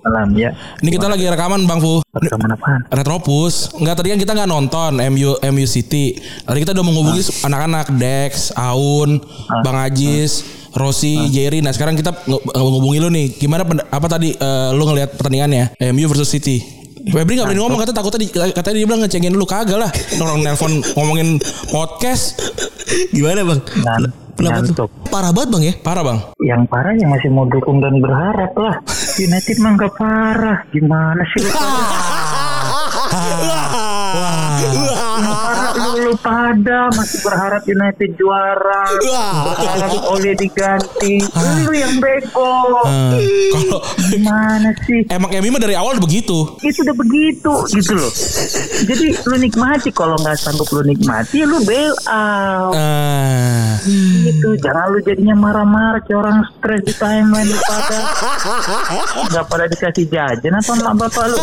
Salam ya. Ini kita lagi rekaman Bang Fu. Rekaman apaan? Retropus. Enggak tadi kan kita nggak nonton MU MU City. Tadi kita udah menghubungi anak-anak Dex, Aun, Bang Ajis, Rossi, Jerry. Nah sekarang kita ngehubungi lu nih. Gimana apa tadi eh, lu ngelihat pertandingannya MU versus City? Febri gak berani ngomong katanya takutnya di, katanya dia bilang ngecengin lu kagak lah orang nelpon ngomongin podcast Gimana bang? Nan- Kenapa tuh? ngantuk. Parah banget bang ya? parah bang Yang parah yang masih mau dukung dan berharap lah. United mah nggak parah. Gimana sih? pada? Masih berharap United juara. Berharap oleh diganti. Lu yang bego. Kalau Gimana sih? emang MU mah dari awal udah begitu itu udah begitu gitu loh. Jadi lu nikmati kalau nggak sanggup lu nikmati lu bail out Eh, gitu. Jangan lu jadinya marah-marah kayak orang stres di timeline lu pada nggak pada dikasih jajan apa mak bapak lu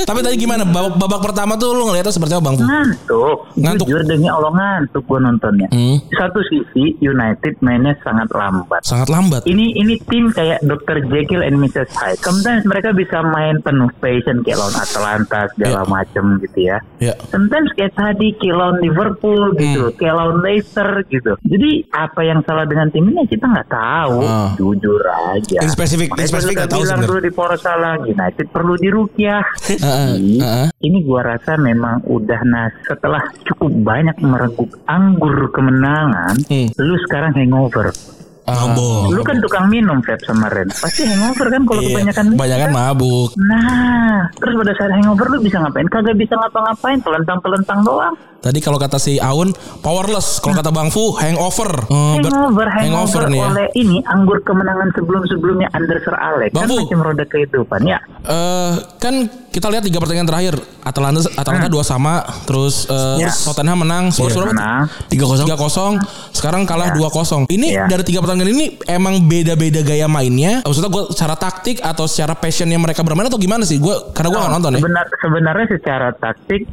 tapi tadi gimana babak, babak pertama tuh lu ngeliatnya seperti apa bang Fu? ngantuk. Ngantuk. Jujur demi Allah ngantuk gua nontonnya. Hmm. Satu sisi United mainnya sangat lambat. sangat lambat Ini ini tim kayak Dr. Jekyll and Mrs. Hyde. Sometimes mereka bisa main penuh passion kayak lawan Atalanta segala Iya. macem gitu ya. ya Sometimes kayak tadi kayak lawan Liverpool gitu, Hmm. kayak lawan Leicester gitu. Jadi apa yang salah dengan tim ini kita nggak tahu, Ah. jujur aja. In spesifik- in spesifik nggak tahu bilang sebenarnya. dulu di poros salah United perlu dirukyah. Heeh, heeh. Ini gua rasa memang udah nas setelah cukup banyak mereguk anggur kemenangan, Hmm. lu sekarang hangover. Ah, Mabok. Lu kan tukang minum Feb sama Ren. Pasti hangover kan kalau iya, kebanyakan minum. kebanyakan mabuk Nah, terus pada saat hangover lu bisa ngapain? Kagak bisa ngapa-ngapain, telentang-telentang doang. Tadi kalau kata si Aun powerless, kalau kata Bang Fu hangover. Oh, ber- hangover, hangover, nih ya. oleh ini anggur kemenangan sebelum-sebelumnya under Sir Alex Bang kan Fu. macam roda kehidupan ya. Eh, kan kita lihat tiga pertandingan terakhir Atalanta Atalanta dua sama, terus eh, Ya. Tottenham menang, Spurs berapa? Nah, Tiga kosong. 3-0 sekarang kalah Ya. 2-0 ini Ya. dari tiga pertandingan ini emang beda-beda gaya mainnya maksudnya gue secara taktik atau secara passionnya mereka bermain atau gimana sih gue karena gue nggak nonton ya Sebenar, sebenarnya secara taktik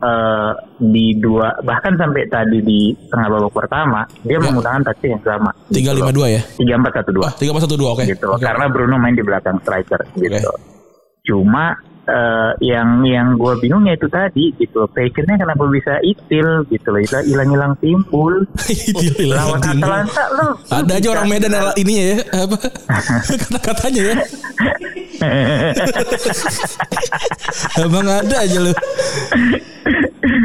eh, di dua bahkan sampai tadi di tengah babak pertama dia Ya. menggunakan taktik yang sama. tiga lima dua ya Tiga empat satu dua. tiga satu dua oke gitu karena Bruno main di belakang striker gitu cuma eh, yang yang gue bingungnya itu tadi gitu. Passionnya kenapa bisa itil gitu loh. Hilang hilang timbul lawan. Atalanta lu. Ada aja orang Medan ala- ininya ya apa? Kata-katanya ya. Emang ada aja lu.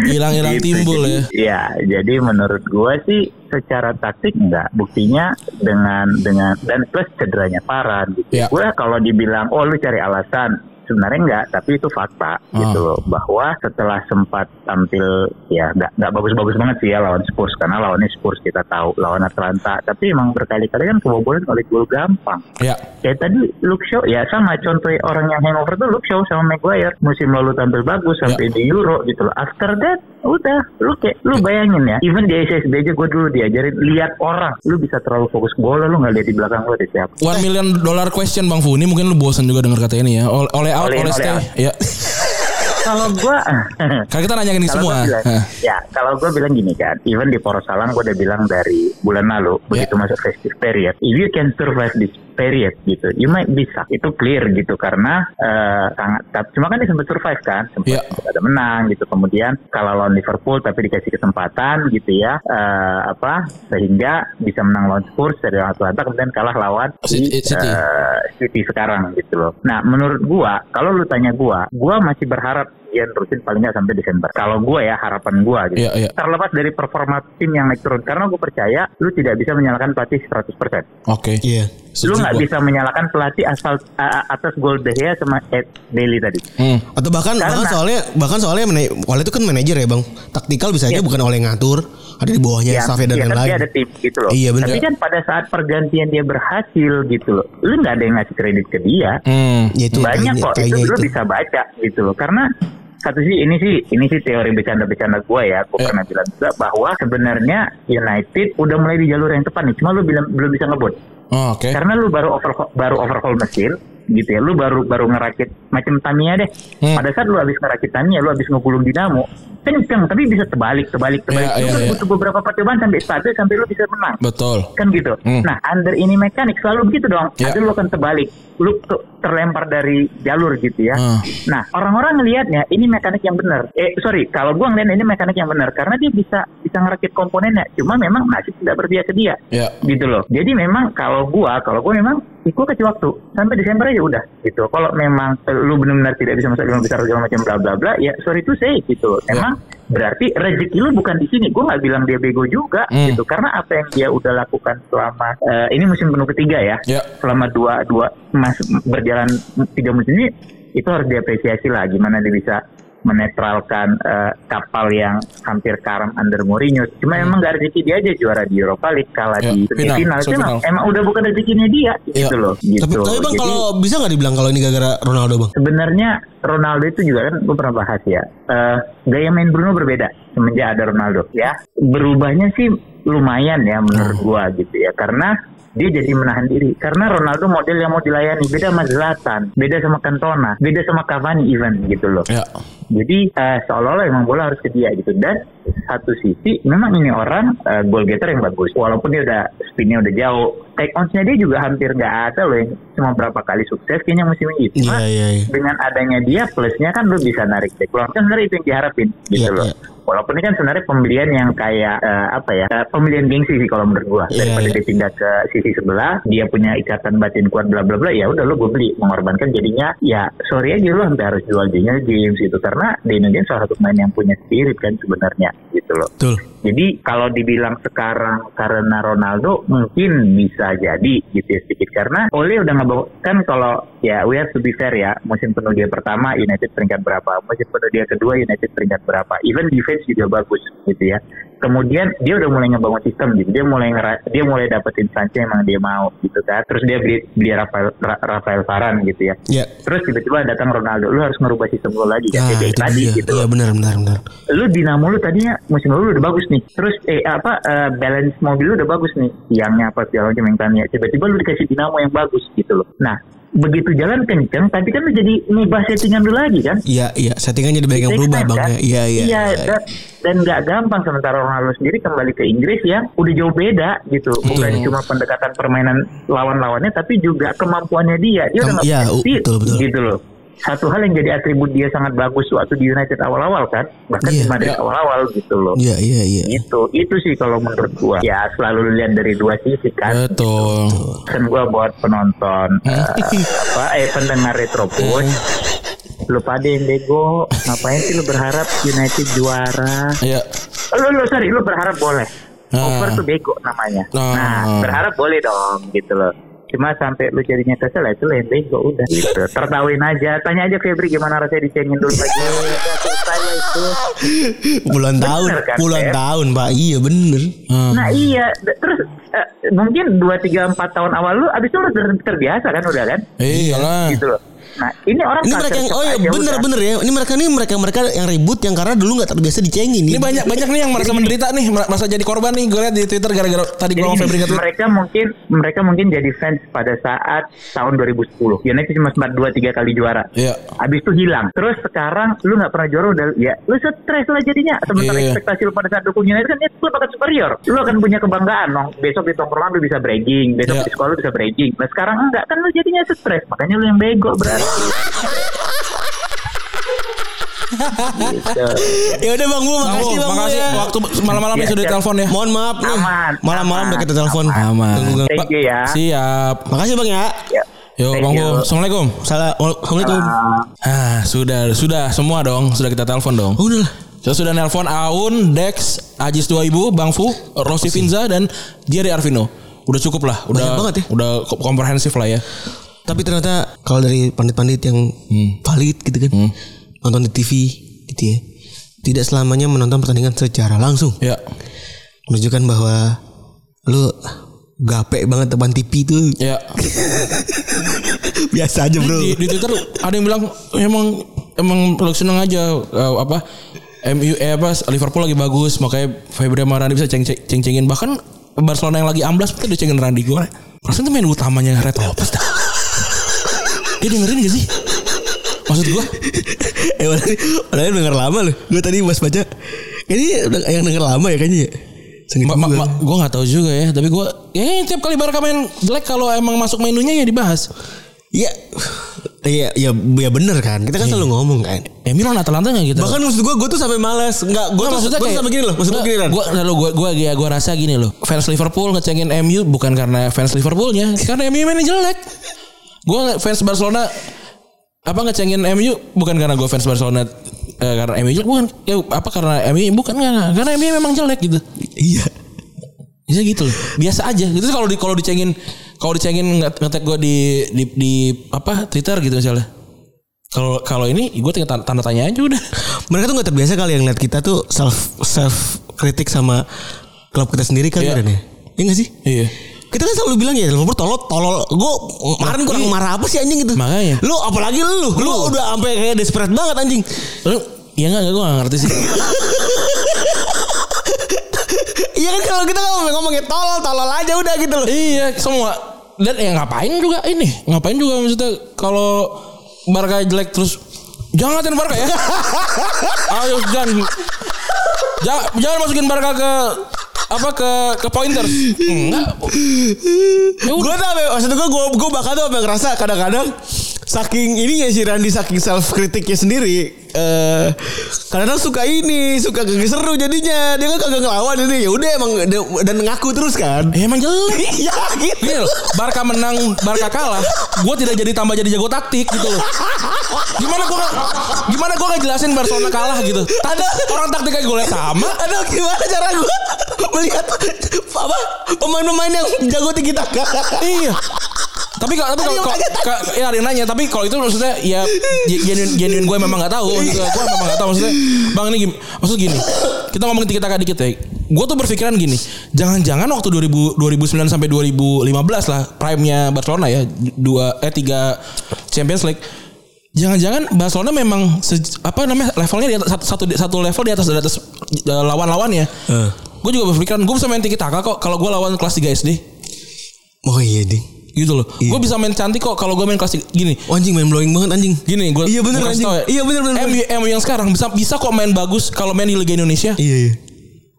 Hilang-hilang Gitu, timbul ya jadi- Ya, jadi menurut gua sih secara taktik enggak. Buktinya dengan dengan dan plus cederanya parah gitu. Ya. Gua kalau dibilang oh lu cari alasan sebenarnya enggak, tapi itu fakta Ah. gitu loh. Bahwa setelah sempat tampil ya enggak enggak bagus-bagus banget sih ya lawan Spurs. Karena lawannya Spurs kita tahu lawan Atlanta, tapi emang berkali-kali kan kebobolan oleh gol gampang. ya. Kayak tadi Luke Shaw ya sama. Contoh orang yang hangover tuh Luke Shaw sama Maguire. Musim lalu tampil bagus sampai di Euro gitu loh. After that udah lu kayak lu bayangin ya even di SSB aja gue dulu diajarin lihat orang lu bisa terlalu fokus bola lu nggak lihat di belakang lu ada siapa. One million dollar question Bang Fu. Ini mungkin lu bosan juga denger kata ini ya. Oleh, oleh out, Oleh stay out. Ya. Kalau gua Karena kita nanyain ini kalau semua. gua bilang, ya kalau gue bilang gini kan even di Poros Salam gue udah bilang dari bulan lalu begitu masuk festive period if you can survive this period gitu you might bisa itu clear gitu karena eh, sangat cuma kan dia sempat survive kan sempat, Iya. sempat ada menang gitu kemudian kalah lawan Liverpool tapi dikasih kesempatan gitu ya eh, apa sehingga bisa menang lawan Spurs dari Atlanta kemudian kalah lawan City- di, City. eh, City sekarang gitu loh. Nah menurut gua kalau lu tanya gua, gua masih berharap Ian rutin paling nggak sampai Desember. Kalau gua ya harapan gua gitu. Iya, iya. Terlepas dari performa tim yang naik turun karena gue percaya lu tidak bisa menyalahkan pelatih 100%. Oke Iya. Lu Setuju nggak gua. bisa menyalahkan pelatih asal a- atas gol De Gea sama Ed Bailey tadi. Hmm. Atau bahkan Karena- bahkan soalnya bahkan soalnya mana- Oleh itu kan manajer ya bang. Taktikal bisa aja Iya. bukan oleh ngatur. Ada di bawahnya staffnya dan ya kan lain-lain. dia ada tim gitu loh. Iya, bener. Tapi kan pada saat pergantian dia berhasil gitu loh. Lu nggak ada yang ngasih kredit ke dia. Hmm. Ya itu banyak kayaknya- kok itu kayaknya lu itu. bisa baca gitu loh karena satu sih ini sih ini sih teori bercanda-bercanda gue ya gue Eh. pernah bilang juga bahwa sebenarnya United udah mulai di jalur yang tepat nih cuma lu bilang belum bisa ngebut Oh, Oke karena lu baru over baru overhaul mesin gitu ya. Lu baru baru ngerakit macam Tamiya deh. Hmm. Pada saat lu habis ngerakit Tamiya, lu habis ngegulung dinamo, kenceng tapi bisa terbalik, terbalik, terbalik. Iya, iya, Lu iya. butuh beberapa percobaan sampai stabil sampai lu bisa menang Betul. kan gitu. Hmm. Nah, under ini mekanik selalu begitu dong. Ya. Ada lu akan terbalik, lu tuh terlempar dari jalur gitu ya. Hmm. Nah, orang-orang ngelihatnya ini mekanik yang benar. Eh, sorry, kalau gua ngeliat ini mekanik yang benar karena dia bisa bisa ngerakit komponennya. Cuma memang nasib tidak berpihak ke dia. Ya. Gitu loh. Jadi memang kalau gua, kalau gua memang gua kasih waktu sampai Desember aja udah gitu. Kalau memang lu benar-benar tidak bisa masuk lima besar segala macam bla bla bla, ya sorry to say gitu. Ya. Emang berarti rezeki lu bukan di sini. Gua nggak bilang dia bego juga Hmm. gitu. Karena apa yang dia udah lakukan selama eh, ini musim penuh ketiga ya. Ya. Selama dua dua mas berjalan tiga musim ini itu harus diapresiasi lah gimana dia bisa menetralkan eh, kapal yang hampir karam under Mourinho. Cuma emang gak rezeki dia aja juara di Europa League kalah Hmm. Ya, di final, semifinal. Itu emang, semifinal. emang udah bukan rezekinya dia gitu Ya. loh. Gitu. Tapi, tapi bang Jadi, kalau bisa nggak dibilang kalau ini gara-gara Ronaldo bang? sebenarnya Ronaldo itu juga kan gue pernah bahas ya. Eh, gaya main Bruno berbeda semenjak ada Ronaldo ya. Berubahnya sih lumayan ya menurut gua gitu ya karena dia jadi menahan diri. Karena Ronaldo model yang mau dilayani. Beda sama Zlatan. Beda sama Cantona. Beda sama Cavani even gitu loh. Ya. jadi eh, seolah-olah emang bola harus ke dia gitu. Dan satu sisi memang ini orang eh, goal getter yang bagus. Walaupun dia udah spinnya udah jauh. Take onsnya dia juga hampir nggak ada loh yang cuma berapa kali sukses kayaknya musim ini. Cuma Iya iya. iya. dengan adanya dia plusnya kan lu bisa narik back. Kan sebenarnya itu yang diharapin gitu Iya, loh. iya. Walaupun ini kan sebenarnya pembelian yang kayak eh, apa ya eh, pembelian gengsi sih kalau menurut gua. Iya, daripada iya. dia pindah ke sisi sebelah dia punya ikatan batin kuat bla bla bla ya udah lu gue beli. Mengorbankan jadinya ya sorry aja lu sampai harus jual dia James gitu. Karena Daniel James salah satu pemain yang punya spirit kan sebenarnya gitu loh. Betul. jadi kalau dibilang sekarang karena Ronaldo mungkin bisa jadi gitu ya sedikit. Karena Ole udah ngebawa kan kalau ya we have to be fair ya musim penuh dia pertama United peringkat berapa musim penuh dia kedua United peringkat berapa. Even defense juga bagus gitu ya. Kemudian dia udah mulai ngebangun sistem gitu. Dia mulai dia mulai dapetin Sanchez emang dia mau gitu kan. Terus dia beli beli Rafael Ra- Rafael Varane gitu ya. Ya. terus tiba-tiba datang Ronaldo lu harus ngerubah sistem lu lagi kan Kayak itu tadi dia. gitu Iya benar benar benar. lu dinamo lu tadinya musim lalu udah bagus nih. Terus eh apa eh, balance mobil lu udah bagus nih. Tiangnya apa segala macam yang tanya tiba-tiba lu dikasih dinamo yang bagus gitu loh. Nah begitu jalan kenceng tapi kan jadi ngubah settingan lu lagi kan Iya iya. Settingan jadi banyak yang berubah time, bang. kan? ya. Iya iya. iya dan dan nggak gampang sementara Ronaldo sendiri kembali ke Inggris yang udah jauh beda gitu bukan cuma pendekatan permainan lawan-lawannya tapi juga kemampuannya dia dia udah Kem- nggak iya, punya speed, betul, betul. gitu loh satu hal yang jadi atribut dia sangat bagus waktu di United awal-awal kan bahkan Iya. di Madrid Iya. awal-awal gitu loh Iya iya iya. itu itu sih kalau menurut gua ya selalu lihat dari dua sisi kan Betul. kan gua buat penonton eh, apa eh pendengar retropus lu pada yang bego ngapain sih lu berharap United juara Ya. lu lu sorry lu berharap boleh Ah. over tuh bego namanya Ah. nah berharap boleh dong gitu loh cuma sampai lu jadinya kesel itu lu yang bego udah gitu tertawin aja tanya aja Febri gimana rasanya dicengin dulu lagi lah itu Puluhan tahun, kan, puluhan tahun pak. Iya bener. Hmm. Nah iya, terus eh, mungkin 2, 3, 4 tahun awal lu abis itu lu ter- terbiasa kan udah kan? Iyalah. Gitu loh. Nah ini orang Ini mereka yang oh iya bener bener ya. Ini mereka nih mereka mereka yang ribut yang karena dulu nggak terbiasa dicengin. Ini banyak banyak nih yang merasa menderita nih, merasa jadi korban nih. Gue lihat di Twitter gara-gara tadi gue Febri nge-tweet. mereka mungkin mereka mungkin jadi fans pada saat tahun 2010. United cuma sempat 2 3 kali juara. Iya. Abis itu hilang. Terus sekarang lu nggak pernah juara udah ya lu stres lah jadinya. Sementara Iya. ekspektasi lu pada saat dukung United kan itu lu bakal superior. Lu akan punya kebanggaan dong. Besok di tongkrongan lu bisa bragging, besok Iya. di sekolah lu bisa bragging. Nah sekarang enggak kan lu jadinya stres. Makanya lu yang bego berarti. Gitu. Ya udah bang Bu, makasih bang Bu makasih ya. waktu malam-malam Iya, ya sudah siap. telepon ya. Mohon maaf nih. Malam-malam udah kita telepon. Aman. Thank you ya. Siap. Makasih bang ya. Ya. Yo, Thank Bang you. Bu. Assalamualaikum. Salah. Assalamualaikum. Ah, sudah, sudah semua dong. Sudah kita telepon dong. Oh, udah lah. Saya sudah nelpon Aun, Dex, Ajis 2000, Bang Fu, Rossi Finza dan Jerry Arvino. Udah cukup lah, udah Banyak banget ya. udah ko- komprehensif lah ya. Tapi ternyata kalau dari pandit-pandit yang valid gitu kan, nonton di TV gitu ya, tidak selamanya menonton pertandingan secara langsung. Ya. Menunjukkan bahwa lu gape banget depan TV itu Ya. biasa aja bro. Di, di Twitter ada yang bilang emang emang lu seneng aja eh, apa MU eh apa Liverpool lagi bagus makanya Febri sama Randy bisa ceng ceng cengin bahkan Barcelona yang lagi amblas itu dicengin Randy gue. Itu main utamanya Red Lopez dah. Dia dengerin gak sih? Maksud gue eh padahal, denger lama loh. Gue tadi pas baca. Ini yang denger lama ya kayaknya ya. Ma, ma, ma, Gue gak tahu juga ya Tapi gue Ya tiap kali Barca main jelek Kalau emang masuk menunya ya dibahas Iya. Iya, ya, ya bener kan. Kita kan selalu ngomong kan. Ya Milan Atalanta gak gitu Bahkan maksud gue, gue tuh sampai malas. Gue Nggak, tuh, maksudnya gue tuh kayak sampai gini loh. Maksud gue gini kan. Gue lalu gue gue ya gue rasa gini loh. Fans Liverpool ngecengin MU bukan karena fans Liverpoolnya, karena MU mainnya jelek. Gue fans Barcelona apa ngecengin MU bukan karena gue fans Barcelona eh, karena MU jelek bukan ya apa karena MU bukan karena karena MU memang jelek gitu. Iya. Bisa gitu loh. Biasa aja. Gitu kalau di kalau dicengin kalau dicengin nge- ngetek gue di, di di apa Twitter gitu misalnya. Kalau kalau ini gue tinggal tanda, tanda tanya aja udah. Mereka tuh gak terbiasa kali yang lihat kita tuh self self kritik sama klub kita sendiri kan Iya. ya. Iya gak sih? Iya. Kita kan selalu bilang ya Liverpool tolol tolol. Gue kemarin kurang marah apa sih anjing gitu. Makanya. Lu apalagi lu, lu udah sampai kayak desperate banget anjing. Lu ya enggak gue gak ngerti sih. Iya kan kalau kita ngomong ngomongnya tolol tolol aja udah gitu loh. Iya semua dan ya ngapain juga ini ngapain juga maksudnya kalau Barca jelek terus jangan ngatain Barca ya ayo jangan jangan, jangan masukin Barca ke apa ke ke pointers? Enggak. Gue apa- maksud gue gue gue bakal tuh apa ngerasa kadang-kadang saking ini ya si Randy saking self kritiknya sendiri eh kadang-kadang suka ini suka gak seru jadinya. Dia kan kagak ngelawan ini. Ya udah emang dan ngaku terus kan. Ya emang jelek. Iya gitu. Gini loh, Barca menang, Barca kalah, gue tidak jadi tambah jadi jago taktik gitu loh. Gimana gue gimana gue nggak jelasin Barcelona kalah gitu? Ada orang taktiknya gue sama, aduh gimana cara gue melihat apa pemain-pemain yang jago tinggi taka Iya. Tapi kalau tapi kalau ya ada yang nanya tapi kalau itu maksudnya ya genuine genuine gue memang nggak tahu maksudnya gue memang nggak tahu maksudnya bang ini gini, maksud gini kita ngomongin kita kak dikit ya. Gue tuh berpikiran gini jangan-jangan waktu 2000 2009 sampai 2015 lah prime-nya Barcelona ya dua eh tiga Champions League jangan-jangan Barcelona memang se- apa namanya levelnya di atas satu satu, satu level di atas di atas eh, lawan-lawannya. Gue juga berpikiran gue bisa main tiki taka kok kalau gue lawan kelas 3 SD oh iya ding gitu loh. Iya. Gue bisa main cantik kok kalau gue main kelas tiga- gini. Oh, anjing main blowing banget anjing Gini gue Iya bener kasih anjing ya. Iya bener bener MU, MU yang sekarang bisa bisa kok main bagus kalau main di Liga Indonesia. Iya iya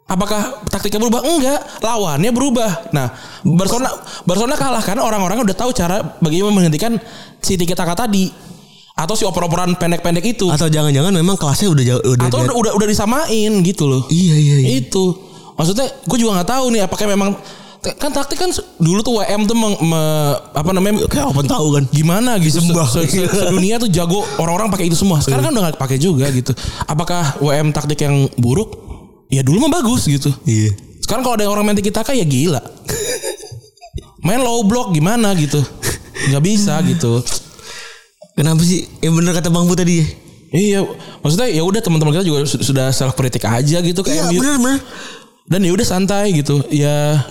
Apakah taktiknya berubah? Enggak, lawannya berubah. Nah, Barcelona Barcelona kalah karena orang-orang udah tahu cara bagaimana menghentikan si tiki taka tadi atau si oper-operan pendek-pendek itu Atau jangan-jangan memang kelasnya udah jauh udah atau udah, udah udah disamain gitu loh. Iya iya iya Itu. Maksudnya gue juga nggak tahu nih apakah memang kan taktik kan dulu tuh WM tuh meng- me- apa namanya? Kayak apa tahu kan? Gimana gitu. Se- se- se- sedunia tuh jago orang-orang pakai itu semua. Sekarang kan udah gak pakai juga gitu. Apakah WM taktik yang buruk? Ya dulu mah bagus gitu. Iya. Sekarang kalau ada yang orang main tiki taka ya gila. Main low block gimana gitu? Nggak bisa gitu. Kenapa sih? Yang bener kata Bang Bu tadi ya? Iya maksudnya ya udah teman-teman kita juga su- sudah self kritik aja gitu kayak Iya bener bener. Dan ya udah santai gitu. Ya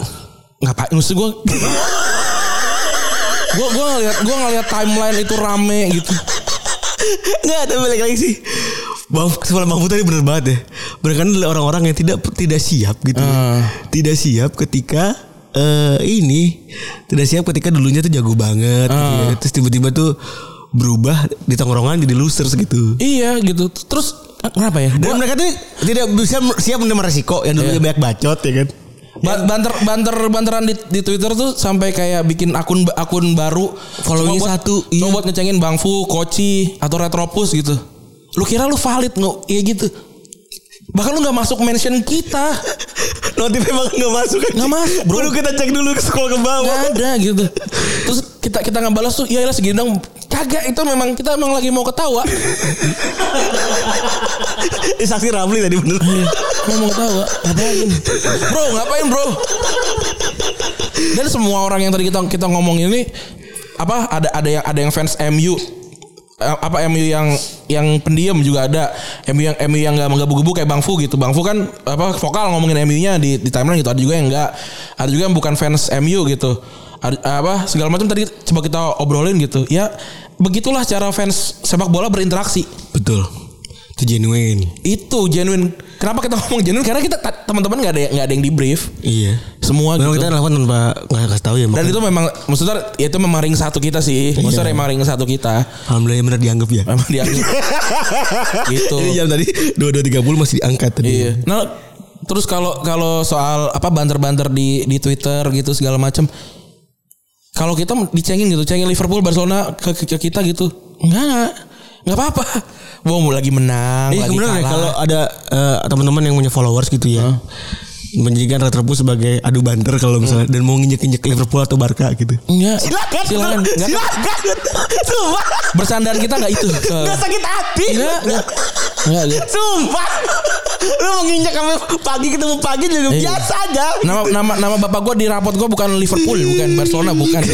ngapain? Maksud gue gue gue ngeliat gue ngeliat timeline itu rame gitu. Enggak tapi balik lagi sih. Bang Kepala Bang tadi bener banget ya. Bener kan adalah orang-orang yang tidak tidak siap gitu. Ah. Tidak siap ketika eh ini. Tidak siap ketika dulunya tuh jago banget gitu ya. Ah. Terus tiba-tiba tuh berubah di tongkrongan jadi losers gitu. Iya gitu. Terus kenapa ya? Dan mereka tuh tidak bisa siap menerima resiko. Yang dulunya banyak bacot ya kan Ba- banter banter banteran di, di Twitter tuh sampai kayak bikin akun akun baru buat- satu, cuma iya. buat ngecengin Bang Fu, Koci atau Retropus gitu. Lu kira lu valid nggak? Iya gitu. Bahkan lu nggak masuk mention kita. Notif emang gak masuk kan Nggak masuk, bro. Kita cek dulu ke scroll ke bawah Nggak ada gitu. Terus kita kita nggak balas tuh, ya segini dong. Kagak itu memang kita emang lagi mau ketawa. Eh, Saksi Ramli tadi bener Mau mau ketawa. Ngapain? Bro, ngapain bro? Dan semua orang yang tadi kita kita ngomong ini apa ada ada yang ada yang fans MU Eh, apa MU yang yang pendiam juga ada MU yang MU yang nggak menggebu-gebu kayak Bang Fu gitu Bang Fu kan apa vokal ngomongin MU-nya di di timeline gitu ada juga yang enggak ada juga yang bukan fans MU gitu apa segala macam tadi coba kita obrolin gitu ya begitulah cara fans sepak bola berinteraksi Betul Itu genuine. Itu genuine. Kenapa kita ngomong genuine? Karena kita ta- teman-teman nggak ada nggak ada yang di brief. Iya. Semua Memang gitu. kita lakukan tanpa nggak kasih tahu ya. Dan makanya. itu memang maksudnya ya itu memang ring satu kita sih. Maksudnya emang ring satu kita. Alhamdulillah benar dianggap ya. Memang dianggap gitu. Ini jam tadi dua dua tiga puluh masih diangkat tadi. Iya. Nah, terus kalau kalau soal apa banter-banter di di Twitter gitu segala macam. Kalau kita dicengin gitu, cengin Liverpool, Barcelona ke, ke, ke kita gitu. Enggak. Enggak apa-apa. Wah, mau lagi menang, Iya lagi ya kalah. kalau ada eh, teman-teman yang punya followers gitu ya. Menjadikan Retropus sebagai adu banter kalau misalnya dan mau nginjek-injek Liverpool atau Barca gitu. Enggak. Silakan. Silakan. Enggak. Silakan. Sumpah. Bersandar kita enggak itu. Gak sakit hati. Enggak, enggak. Enggak, enggak. Sumpah. Lu mau nginjek sampai pagi ketemu pagi juga Iya. biasa aja. Nama nama nama bapak gua di rapot gua bukan Liverpool, bukan Barcelona, bukan.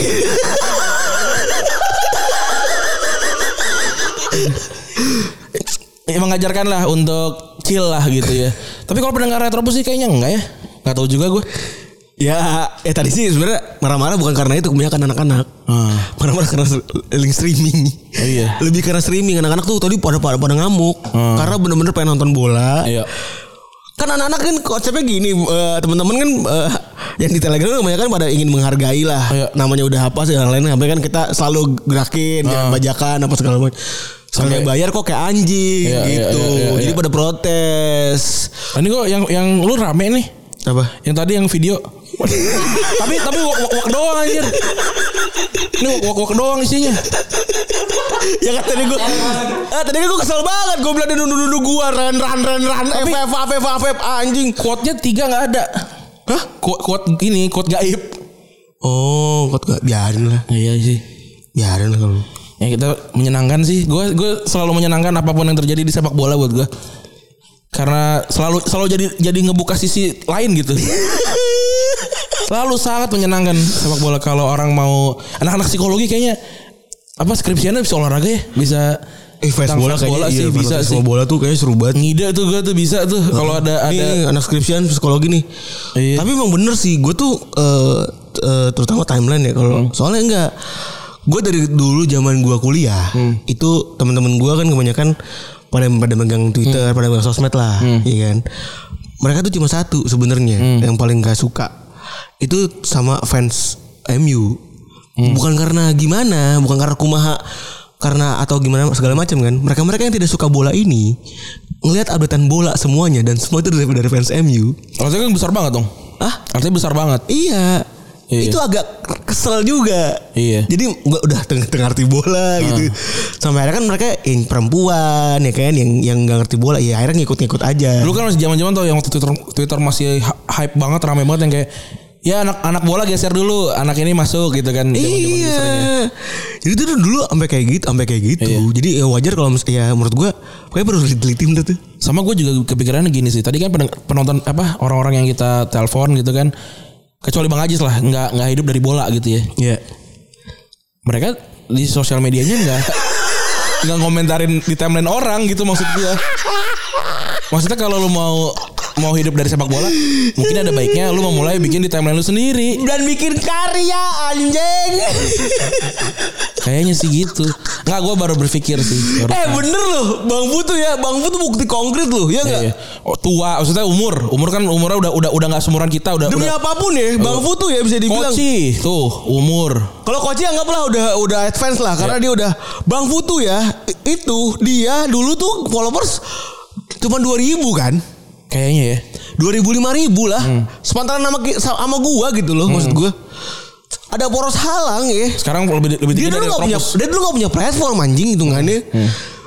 Ya, mengajarkan lah untuk chill lah gitu ya. Tapi kalau pendengar Retrobus sih kayaknya enggak ya. Enggak tahu juga gue. Ya, eh tadi sih sebenarnya marah-marah bukan karena itu kebanyakan anak-anak. Hmm. Marah-marah karena link streaming. Oh, iya. Lebih karena streaming anak-anak tuh tadi pada pada, pada ngamuk karena bener-bener pengen nonton bola. Iya. Kan anak-anak kan konsepnya gini, eh, teman-teman kan eh, yang di Telegram kebanyakan pada ingin menghargai lah. Iya. Namanya udah apa sih yang lain sampai kan kita selalu gerakin, jangan bajakan apa segala macam. Sampai bayar kok kayak anjing Iya, iya, gitu. iya, iya, Jadi iya. pada protes. Ini kok yang yang lu rame nih. Apa? Yang tadi yang video. tapi tapi wak, wak, wak doang anjir. Ini wak, wak, wak doang isinya. ya kan tadi gue ah, tadi gue kesel banget gue bilang dia nuduh-nuduh gue ran ran ran ran FF FF FF anjing Quote-nya tiga nggak ada. Hah? Quote, quote ini, quote gaib. oh kok gak biarin lah Iya sih. biarin lah kalau Ya kita menyenangkan sih. Gue gue selalu menyenangkan apa pun yang terjadi di sepak bola buat gue. Karena selalu selalu jadi jadi ngebuka sisi lain gitu. selalu sangat menyenangkan sepak bola kalau orang mau anak-anak psikologi kayaknya apa skripsiannya bisa olahraga ya bisa eh fans tentang bola kayaknya bola iya, sih fans bisa sih bola tuh kayaknya seru banget ngide tuh gue tuh bisa tuh kalau ada ada Ini anak skripsian psikologi nih. Iya. Tapi emang bener sih, gue tuh eh, eh, terutama timeline ya kalau soalnya enggak. Gue dari dulu zaman gue kuliah itu teman-teman gue kan kebanyakan pada pada megang Twitter, pada megang sosmed lah, iya kan. Mereka tuh cuma satu sebenarnya yang paling gak suka itu sama fans MU. Bukan karena gimana, bukan karena kumaha karena atau gimana segala macam kan. Mereka-mereka yang tidak suka bola ini ngelihat updatean bola semuanya dan semua itu dari, dari fans MU. artinya kan besar banget dong Ah, artinya besar banget iya. Iya. Itu agak kesel juga. Iya. Jadi gua udah tengah ngerti bola gitu. Sampai akhirnya kan mereka yang perempuan ya kan yang yang gak ngerti bola ya akhirnya ngikut-ngikut aja. Dulu kan masih zaman-zaman tuh yang waktu Twitter Twitter masih hy- hype banget, rame banget yang kayak ya anak anak bola geser dulu, anak ini masuk gitu kan. Iya. Jadi itu dulu sampai kayak gitu, sampai kayak gitu. Iya. Jadi ya wajar kalau ya menurut gua pokoknya perlu diteliti menurut tuh. Sama gue juga kepikirannya gini sih. Tadi kan penonton apa orang-orang yang kita telepon gitu kan. Kecuali Bang Ajis lah, nggak nggak hidup dari bola gitu ya. Iya. Mereka di sosial medianya nggak nggak ngomentarin di timeline orang gitu maksud gue. Maksudnya kalau lu mau mau hidup dari sepak bola, mungkin ada baiknya lu memulai bikin di timeline lu sendiri. Dan bikin karya anjing. Kayaknya sih gitu. Nggak, gue baru berpikir sih. Baru eh bener loh, Bang Bu tuh ya, Bang Bu tuh bukti konkret loh, ya enggak? Iya. Oh, tua, maksudnya umur. Umur kan umurnya udah udah udah nggak seumuran kita, udah Demi udah apa pun ya, Bang Fu tuh ya bisa dibilang. Koci tuh umur. Kalau Koci anggaplah udah udah advance lah karena dia udah Bang Fu tuh ya itu dia dulu tuh followers cuma 2000 kan. Kayaknya ya. 2000 5000 lah. Sepantaran sama ki- sama gua gitu loh maksud gua. Ada poros halang ya. Sekarang lebih lebih Dia tinggi dulu dari gak punya dia dulu gak punya platform anjing hitungannya.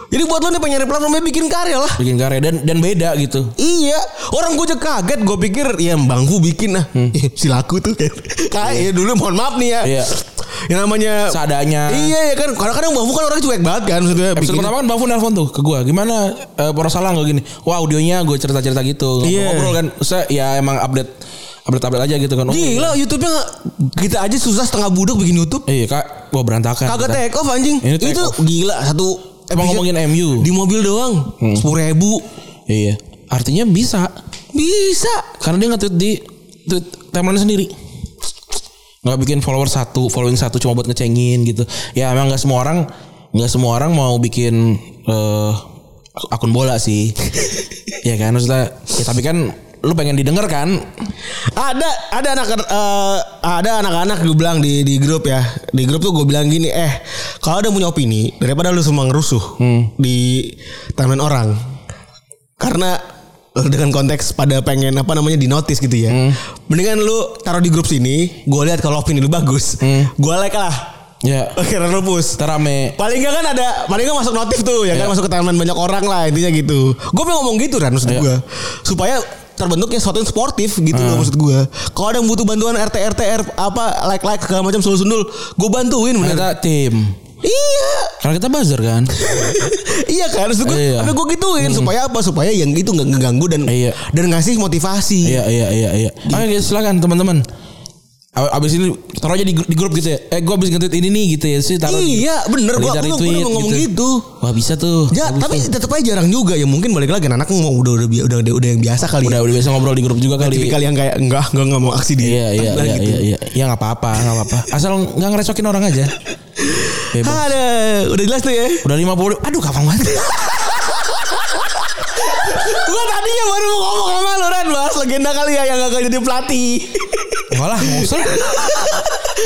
Jadi buat lo nih pengen nyari platformnya bikin karya lah. Bikin karya dan dan beda gitu. Iya, orang gue aja kaget. Gue pikir ya Bang Fu bikin lah. Silaku tuh kayak kayak dulu mohon maaf nih ya. Hmm. Iya. Yang namanya Seadanya. Iya ya kan. Kadang-kadang Bang Fu kan orang cuek banget kan maksudnya. Episode bikin- pertama kan Bang Fu nelfon tuh ke gue Gimana eh, Poros salah gak gini Wah audionya gue cerita-cerita gitu Iya. Ngobrol kan Saya ya emang update Update-update aja gitu kan Oh, Gila YouTube-nya nggak- kita aja susah setengah budek bikin YouTube. Iya kak Wah berantakan Kagak Kita. take off anjing. Ini take Itu off. gila satu Emang ngomongin MU di mobil doang sepuluh ribu Iya Artinya bisa bisa. Karena dia nge-tweet di tweet timeline sendiri. Nggak bikin follower satu, following satu cuma buat ngecengin gitu. Ya emang nggak semua orang nggak semua orang mau bikin eh akun bola sih. ya kan maksudnya ya tapi kan lu pengen didengar kan? Ada ada anak eh, ada anak-anak gue bilang di di grup ya. Di grup tuh gue bilang gini, eh kalau ada punya opini daripada lu semua ngerusuh di tangan orang. Karena dengan konteks pada pengen apa namanya di notice gitu ya. Mendingan lu taruh di grup sini, gue lihat kalau opini lu bagus, gue like lah. Ya. Oke, lu push. Terame. Paling enggak kan ada paling enggak masuk notif tuh ya kan Iya. masuk ke tangan banyak orang lah intinya gitu. Gue pengen ngomong gitu kan maksud Iya. gue. Supaya terbentuknya sesuatu yang sportif gitu Ah. loh maksud gue. Kalau ada yang butuh bantuan RT RT R, apa like like segala macam sundul sundul, gue bantuin bener. Kita tim. Iya. Karena kita buzzer kan. iya kan maksud gue. Iya. Gue gituin supaya apa? Supaya yang itu nggak ngeganggu dan Iya. dan ngasih motivasi. Iya iya iya iya. Oke guys silakan teman-teman. Abis ini taruh aja di, di grup gitu ya. Eh gue abis nge-tweet ini nih gitu ya sih taruh. di- Iya, bener. Gua- cari gua- gua tweet udah ngomong gitu. Wah bisa tuh. Ya, Bagus tapi tetap aja jarang juga ya. Mungkin balik lagi anak mau udah udah udah udah, udah yang biasa kali. udah ya. udah biasa ngobrol di grup juga kali. Tipikal yang kayak enggak enggak enggak mau aksi dia. Iya iya iya gitu. iya iya. Ya nggak apa-apa nggak apa-apa. Asal nggak ngerecokin orang aja. Bebas. Ada, udah jelas tuh ya. Udah 50 Aduh gampang banget. Gua tadinya baru mau ngomong sama lu Ran bahas legenda kali ya yang gak jadi pelatih. Enggak lah nggak usah.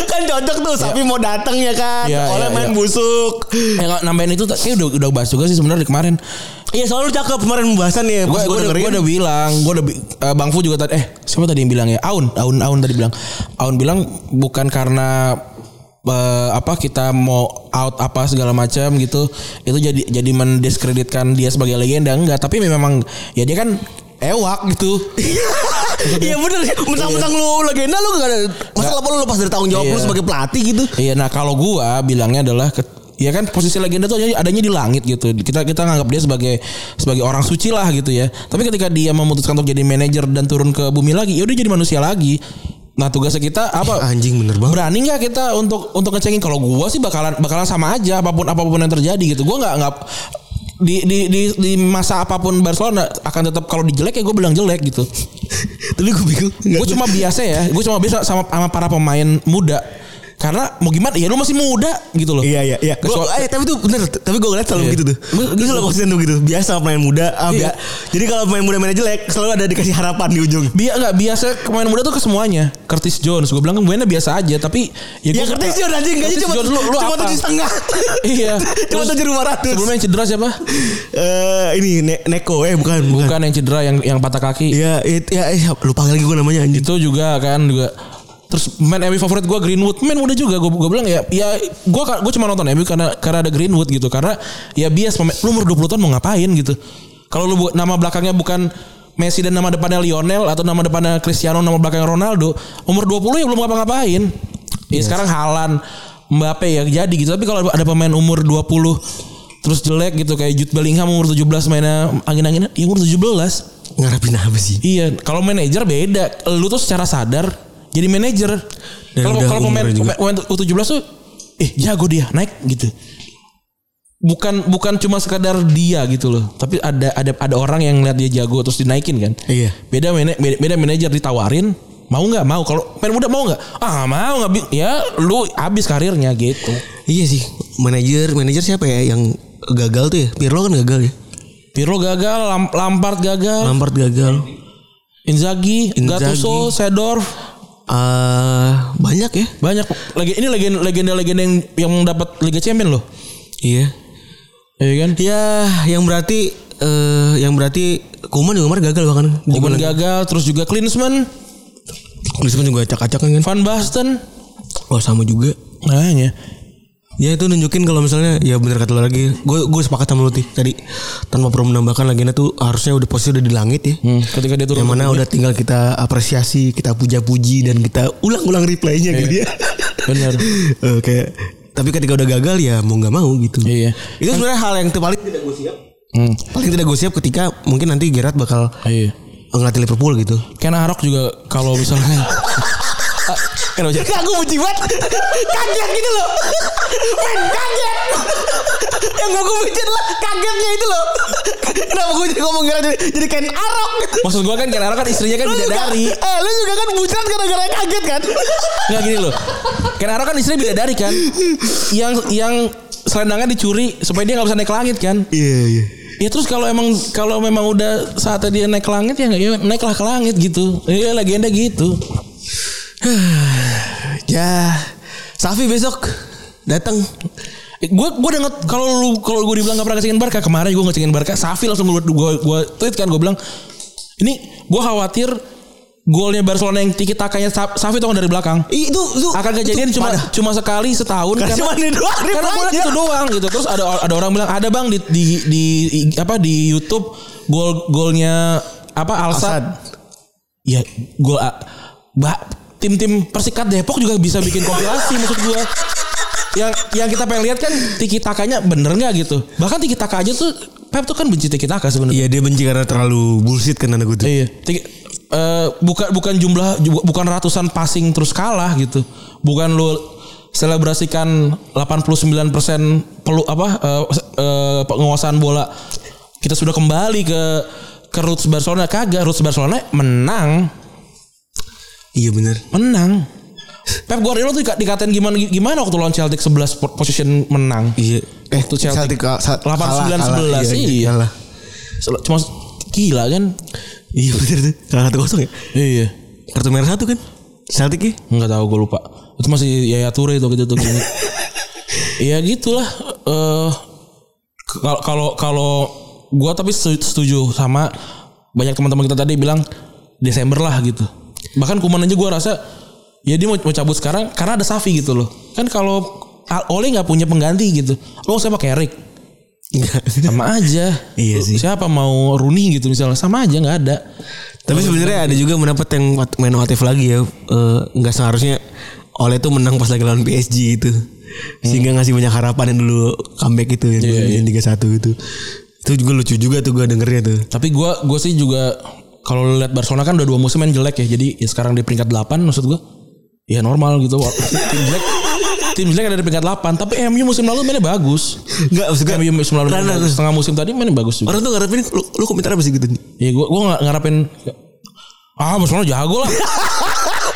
kan cocok tuh Sapi mau datang ya kan. Iya, Oleh iya, main iya. busuk. Ya nggak nambahin itu kayak udah udah bahas juga sih sebenarnya kemarin. Iya selalu cakep kemarin pembahasan ya. Gue gue gua udah, udah bilang, gue udah eh, Bang Fu juga tadi eh siapa tadi yang bilang ya? Aun, Aun, Aun tadi bilang. Aun bilang bukan karena eh, apa kita mau out apa segala macam gitu. Itu jadi jadi mendiskreditkan dia sebagai legenda enggak, tapi memang ya dia kan ewak gitu. Iya bener Mentang-mentang lu legenda lu gak ada Masa apa lu lepas dari tanggung jawab Iya. lu sebagai pelatih gitu Iya, nah kalau gua bilangnya adalah ke- ya kan posisi legenda tuh adanya- di langit gitu. Kita kita nganggap dia sebagai sebagai orang suci lah gitu ya. Tapi ketika dia memutuskan untuk jadi manajer dan turun ke bumi lagi, ya udah jadi manusia lagi. Nah tugasnya kita apa? Anjing bener banget Berani nggak kita untuk untuk ngecengin? Kalau gua sih bakalan bakalan sama aja apa pun apa pun yang terjadi gitu. Gua nggak nggak di, di di di masa apa pun Barcelona akan tetap kalau dijelek ya gue bilang jelek gitu. Tapi gue bingung Gue cuma biasa ya, gue cuma biasa sama sama para pemain muda. Karena mau gimana ya lu masih muda gitu loh. Iya iya iya. Gua, Kecuali- eh, tapi tuh bener. Tapi gue ngeliat selalu Iya. gitu tuh. Gue selalu konsisten tuh gitu. Biasa pemain muda. Ah, Iya. Jadi kalau pemain muda mainnya jelek, selalu ada dikasih harapan di ujung. Biar nggak biasa pemain muda tuh ke semuanya. Curtis Jones, gue bilang mainnya biasa aja, tapi Ya gua- kertis John anjing gaji Curtis cuma Jones, lu, lu cuma tujuh setengah. Iya. cuma tujuh lima ratus. Sebelumnya yang cedera siapa? Eh ini Ne- Neko eh bukan bukan. Bukan yang cedera yang yang patah kaki. Iya it, ya eh, lupa lagi gue namanya anjing. Itu juga kan juga Terus main MU favorit gue Greenwood. Main muda juga gue gue bilang ya ya gue gue cuma nonton MU karena karena ada Greenwood gitu. Karena ya bias pemain lu umur 20 tahun mau ngapain gitu. Kalau lu bu- nama belakangnya bukan Messi dan nama depannya Lionel atau nama depannya Cristiano nama belakangnya Ronaldo umur 20 ya belum ngapa-ngapain. Ya sekarang Halan Mbappe ya jadi gitu. Tapi kalau ada pemain umur 20 terus jelek gitu kayak Jude Bellingham umur 17 mainnya angin-anginan ya umur 17 Ngarepin apa sih? Iya, kalau manajer beda. Lu tuh secara sadar jadi manajer. Kalau kalau pemain pemain U17 tuh eh jago dia, naik gitu. Bukan bukan cuma sekadar dia gitu loh, tapi ada ada ada orang yang lihat dia jago terus dinaikin kan. Iya. Beda mana- beda, beda manajer ditawarin mau nggak mau kalau pemain muda mau nggak ah mau nggak ya lu habis karirnya gitu Iya sih. Manajer manajer siapa ya yang gagal tuh ya? Pirlo kan gagal ya. Pirlo gagal Lam- Lampard gagal Lampard gagal. Inzaghi, Inzaghi. Gattuso Sedorf Eh banyak ya. banyak lagi ini legenda legenda legenda yang yang dapat Liga Champion loh Iya. Iya kan? Ya yang berarti eh yang berarti Kuman juga kemarin gagal bahkan. Kuman gagal, terus juga Klinsmann, Klinsmann juga acak-acakan kan. Van Basten. Oh sama juga. Nah, Ya itu nunjukin kalau misalnya ya bener kata lo lagi. Gue gue sepakat sama lu Ti. tadi tanpa perlu menambahkan legenda tuh harusnya udah posisi udah di langit ya. Hmm, ketika dia turun Yang mana udah tinggal kita apresiasi, kita puja-puji dan kita ulang-ulang replaynya gitu ya. Benar. Oke. Tapi ketika udah gagal ya mau nggak mau gitu. Iya. Itu sebenarnya hal yang paling tidak gue siap. Hmm. Paling tidak gue siap ketika mungkin nanti Gerard bakal Iya. ngelatih Liverpool gitu. Ken Arok juga kalau misalnya Kenapa jadi? Gak gue benci banget Kaget gitu loh Men kaget Yang gak gue benci adalah kagetnya itu loh Kenapa gue jadi ngomong gara jadi, jadi Ken Arok Maksud gua kan Ken Arok kan istrinya kan bidadari. eh, lu juga kan bucat gara-gara kaget kan Enggak gini loh. Ken Arok kan istrinya bidadari kan. Yang yang selendangnya dicuri supaya dia nggak bisa naik langit kan. Iya iya Ya terus kalau emang kalau memang udah saatnya dia naik ke langit ya ya naiklah ke langit gitu. Iya legenda gitu. Ya, Safi besok datang. Gue gue udah nge- kalau lu kalau gue dibilang gak pernah ngecengin Barca kemarin gue ngecengin Barca Safi langsung gue gue gue tweet kan gue bilang ini gue khawatir golnya Barcelona yang tiki takanya Sa- Safi tuh dari belakang Itu itu akan kejadian itu cuma parah. cuma sekali setahun Karena cuma ini doang, karena gue ribanya. itu doang gitu terus ada ada orang bilang ada bang di di, di apa di YouTube gol golnya apa Alsat Alsat. ya gol bah, tim-tim Persikat Depok juga bisa bikin kompilasi maksud gue yang yang kita pengen lihat kan tiki takanya bener nggak gitu bahkan tiki taka aja tuh Pep tuh kan benci tiki taka sebenarnya Iya dia benci karena terlalu bullshit kan anak gue. Iya. Tiki- eh, bukan bukan jumlah ju- bukan ratusan passing terus kalah gitu. Bukan lu selebrasikan 89% pelu apa eh, eh, penguasaan bola. Kita sudah kembali ke ke roots Barcelona kagak roots Barcelona menang Iya bener. menang Pep Guardiola tuh dika- dikatain gimana gimana waktu lawan Celtic 11 po- position menang Iya. Eh Waktu Celtic, ka- sa- 8-9-11, iya. kalah. Sel- cuma gila kan Iya bener tuh. Kalah satu kosong ya. iya Kartu merah satu kan. Celtic ya. Enggak tahu gue lupa. Itu masih Yaya Toure itu gitu tuh. Iya gitulah. Eh kalau kalau kalau gue tapi setu- setuju sama banyak teman-teman kita tadi bilang Desember lah gitu. Bahkan Kuman aja gue rasa ya dia mau, mau cabut sekarang karena ada Safi gitu loh. Kan kalau Al- Ole nggak punya pengganti gitu. Lo saya pakai Erik sama aja. Iya sih. Siapa mau Rooney gitu misalnya sama aja nggak ada. Tapi sebenarnya ada juga mendapat yang main notif lagi ya. Eh, Nggak seharusnya Oleh tuh menang pas lagi lawan PSG itu. Sehingga ngasih banyak harapan yang dulu comeback itu yang, yang Liga 1 itu. Itu juga lucu juga tuh gue dengernya tuh. Tapi gue gue sih juga kalau lu lihat Barcelona kan udah dua musim main jelek ya. Jadi ya sekarang di peringkat 8 maksud gue. Ya normal gitu. tim jelek tim jelek ada di peringkat 8 tapi MU musim lalu mainnya bagus. Enggak maksud gue. MU musim lalu Karena- setengah musim tadi mainnya bagus juga. Orang tuh ngarepin lu, lu komentar apa sih gitu nih? Ya gue gue nggak ngarapin ah Barcelona jago lah.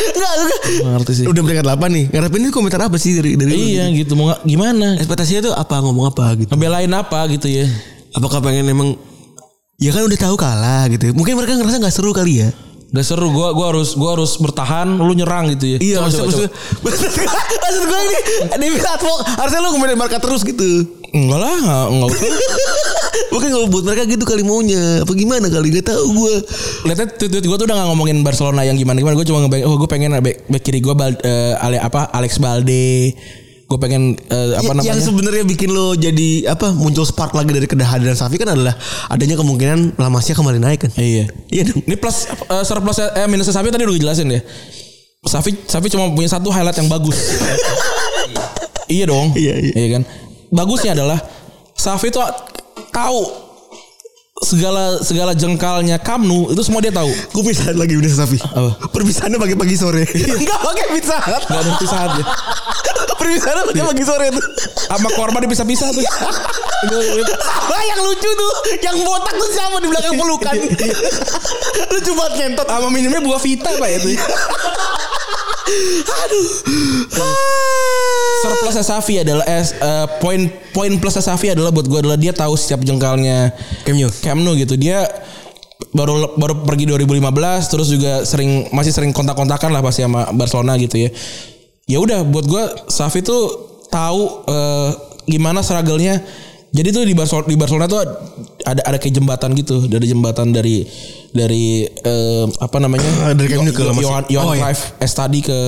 Enggak, enggak. Nggak ngerti sih. Udah peringkat 8 nih. Ngarepin ini komentar apa sih dari dari Iya gitu? gitu mau gimana? Ekspektasinya tuh apa ngomong apa gitu. Ngebelain apa gitu ya. Apakah pengen emang Ya kan udah tahu kalah gitu. Mungkin mereka ngerasa nggak seru kali ya. Gak seru gue gua harus gua harus bertahan lu nyerang gitu ya. Iya Coba, maksud, coba, maksud, coba. maksud gue ini David Atwok harusnya lu kemudian Barca terus gitu. Enggak lah enggak, enggak. Mungkin kalau buat mereka gitu kali maunya apa gimana kali gak tahu gue. Lihatnya tweet-tweet gue tuh udah gak ngomongin Barcelona yang gimana-gimana. Gue cuma ngebayang, oh gue pengen back, back kiri gue eh, Ale, apa Alex Balde. Gue pengen eh, apa Ya- namanya? Yang sebenarnya bikin lo jadi apa muncul spark lagi dari kehadiran Safi kan adalah adanya kemungkinan Lamasnya kembali naik kan. Iya. Iya dong. Ini plus eh, surplus eh minus Safi tadi udah jelasin ya. Safi Safi cuma punya satu highlight yang bagus. iya dong. Iya, iya. kan. Bagusnya adalah Safi tuh tahu segala segala jengkalnya Kamnu itu semua dia tahu. Gue pisahan lagi udah Safi. Apa? Perpisahannya pagi-pagi sore. Enggak pakai pizza Hut. Gak ngerti saatnya. Perpisahannya pakai pagi sore tuh. Sama korban dipisah-pisah tuh. Sama yang lucu tuh, yang botak tuh siapa di belakang pelukan. lucu banget ngentot. Sama minumnya buah vita pak itu. Surplusnya Safi adalah eh, eh, poin poin plusnya Safi adalah buat gue adalah dia tahu setiap jengkalnya. Camp Nou gitu. Dia baru baru pergi 2015 terus juga sering masih sering kontak-kontakan lah pasti sama Barcelona gitu ya. Ya udah buat gue Safi tuh tahu eh, gimana struggle-nya. Jadi tuh di Barcelona di Barcelona tuh ada ada kayak jembatan gitu, ada jembatan dari dari eh, apa namanya? Dari Camp Nou ke Masia. Johan Johan Oh, iya. Cruyff Estadi ke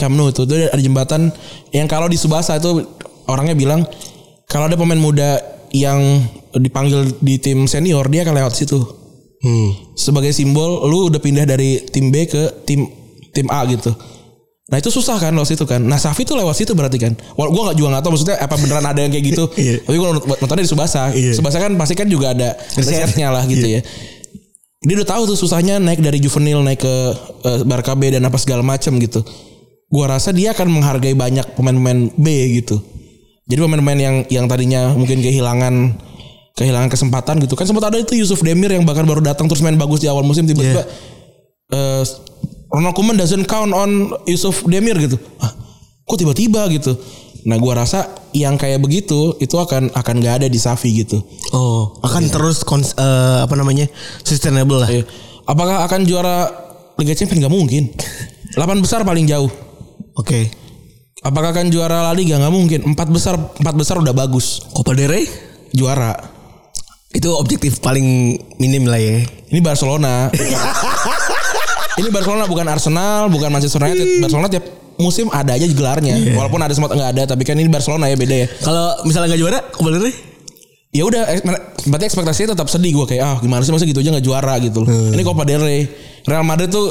Camp Nou itu. Itu ada jembatan yang kalau di Subasa itu orangnya bilang kalau ada pemain muda yang dipanggil di tim senior dia akan lewat situ. Hmm. Sebagai simbol lu udah pindah dari tim B ke tim tim A gitu. Nah itu susah kan lewat situ kan. Nah Safi tuh lewat situ berarti kan. Wal gue gak juga gak tahu maksudnya apa beneran ada yang kayak gitu. Iya. Tapi gue nontonnya di Subasa. Iya. Subasa kan pasti kan juga ada Riset. risetnya lah gitu Iya. ya. Dia udah tahu tuh susahnya naik dari juvenil naik ke Barca B dan apa segala macam gitu. Gua rasa dia akan menghargai banyak pemain-pemain B gitu. Jadi pemain-pemain yang yang tadinya mungkin kehilangan kehilangan kesempatan gitu kan sempat ada itu Yusuf Demir yang bahkan baru datang terus main bagus di awal musim tiba-tiba eh, Ronald Koeman doesn't count on Yusuf Demir gitu. Ah, kok tiba-tiba gitu. Nah gua rasa yang kayak begitu itu akan akan nggak ada di Safi gitu. Oh, akan terus kons- eh, apa namanya? sustainable lah. Iya. Apakah akan juara Liga Champions nggak mungkin. 8 besar paling jauh. Oke. Apakah akan juara La Liga nggak mungkin. Empat besar empat besar udah bagus. Copa del Rey Juara. itu objektif paling minim lah ya. Ini Barcelona. Ini Barcelona bukan Arsenal, bukan Manchester United. Barcelona tiap musim ada aja gelarnya. Walaupun ada sempat nggak ada, tapi kan ini Barcelona ya beda ya. Kalau misalnya nggak juara, del Rey? Ya udah, berarti ekspektasinya tetap sedih gue kayak ah gimana sih masa gitu aja nggak juara gitu. loh. Ini Copa del Rey. Real Madrid tuh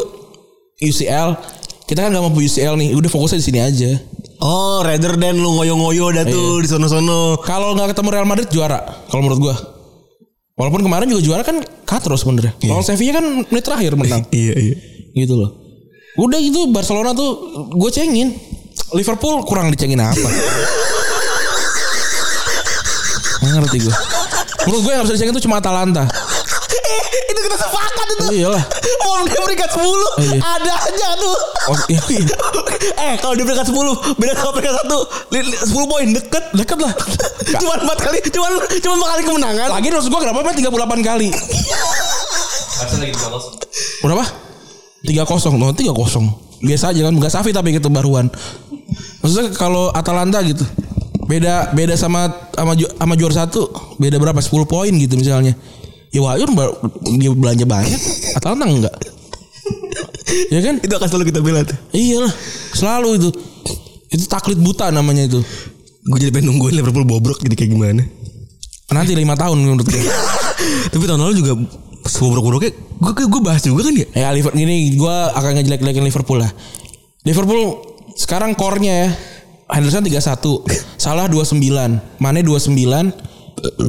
UCL. Kita kan nggak mampu UCL nih. Udah fokusnya di sini aja. Oh, rather than lu ngoyo-ngoyo dah tuh di sono-sono. Kalau nggak ketemu Real Madrid juara. Kalau menurut gue. Walaupun kemarin juga juara kan Katro sebenarnya. Kalau Sevilla kan menit terakhir menang. Iya, iya. Gitu loh. Udah gitu Barcelona tuh gue cengin. Liverpool kurang dicengin apa? Nggak ngerti gue. Menurut gue yang harus dicengin tuh cuma Atalanta. itu kita sepakat itu. Oh iyalah. Mau dia peringkat 10 iya. ada aja tuh. Oh, iya, iya. eh kalau di peringkat 10 beda sama peringkat 1 li- li- 10 poin deket Deket lah. cuma 4 kali cuma cuma 4 kali kemenangan Lagi maksud gue kenapa main 38 kali? Berapa? 3-0. No, 3-0. Biasa aja kan. Gak Safi tapi gitu baruan. Maksudnya kalau Atalanta gitu. Beda beda sama sama, sama juara satu beda berapa 10 poin gitu misalnya. Ya ba- dia belanja banyak, Atalanta enggak. ya kan? itu akan selalu kita bela tuh Iyalah, selalu itu. Itu taklid buta namanya itu. gue jadi pengen nungguin Liverpool bobrok jadi kayak gimana Nanti lima tahun menurut gue. tapi tahun lalu juga bobrok-bobroknya gue gue bahas juga kan ya Ya Liverpool gini gue akan ngejelek-jelekin Liverpool lah. Liverpool sekarang core-nya ya. Henderson 31, Salah 29, Mane 29,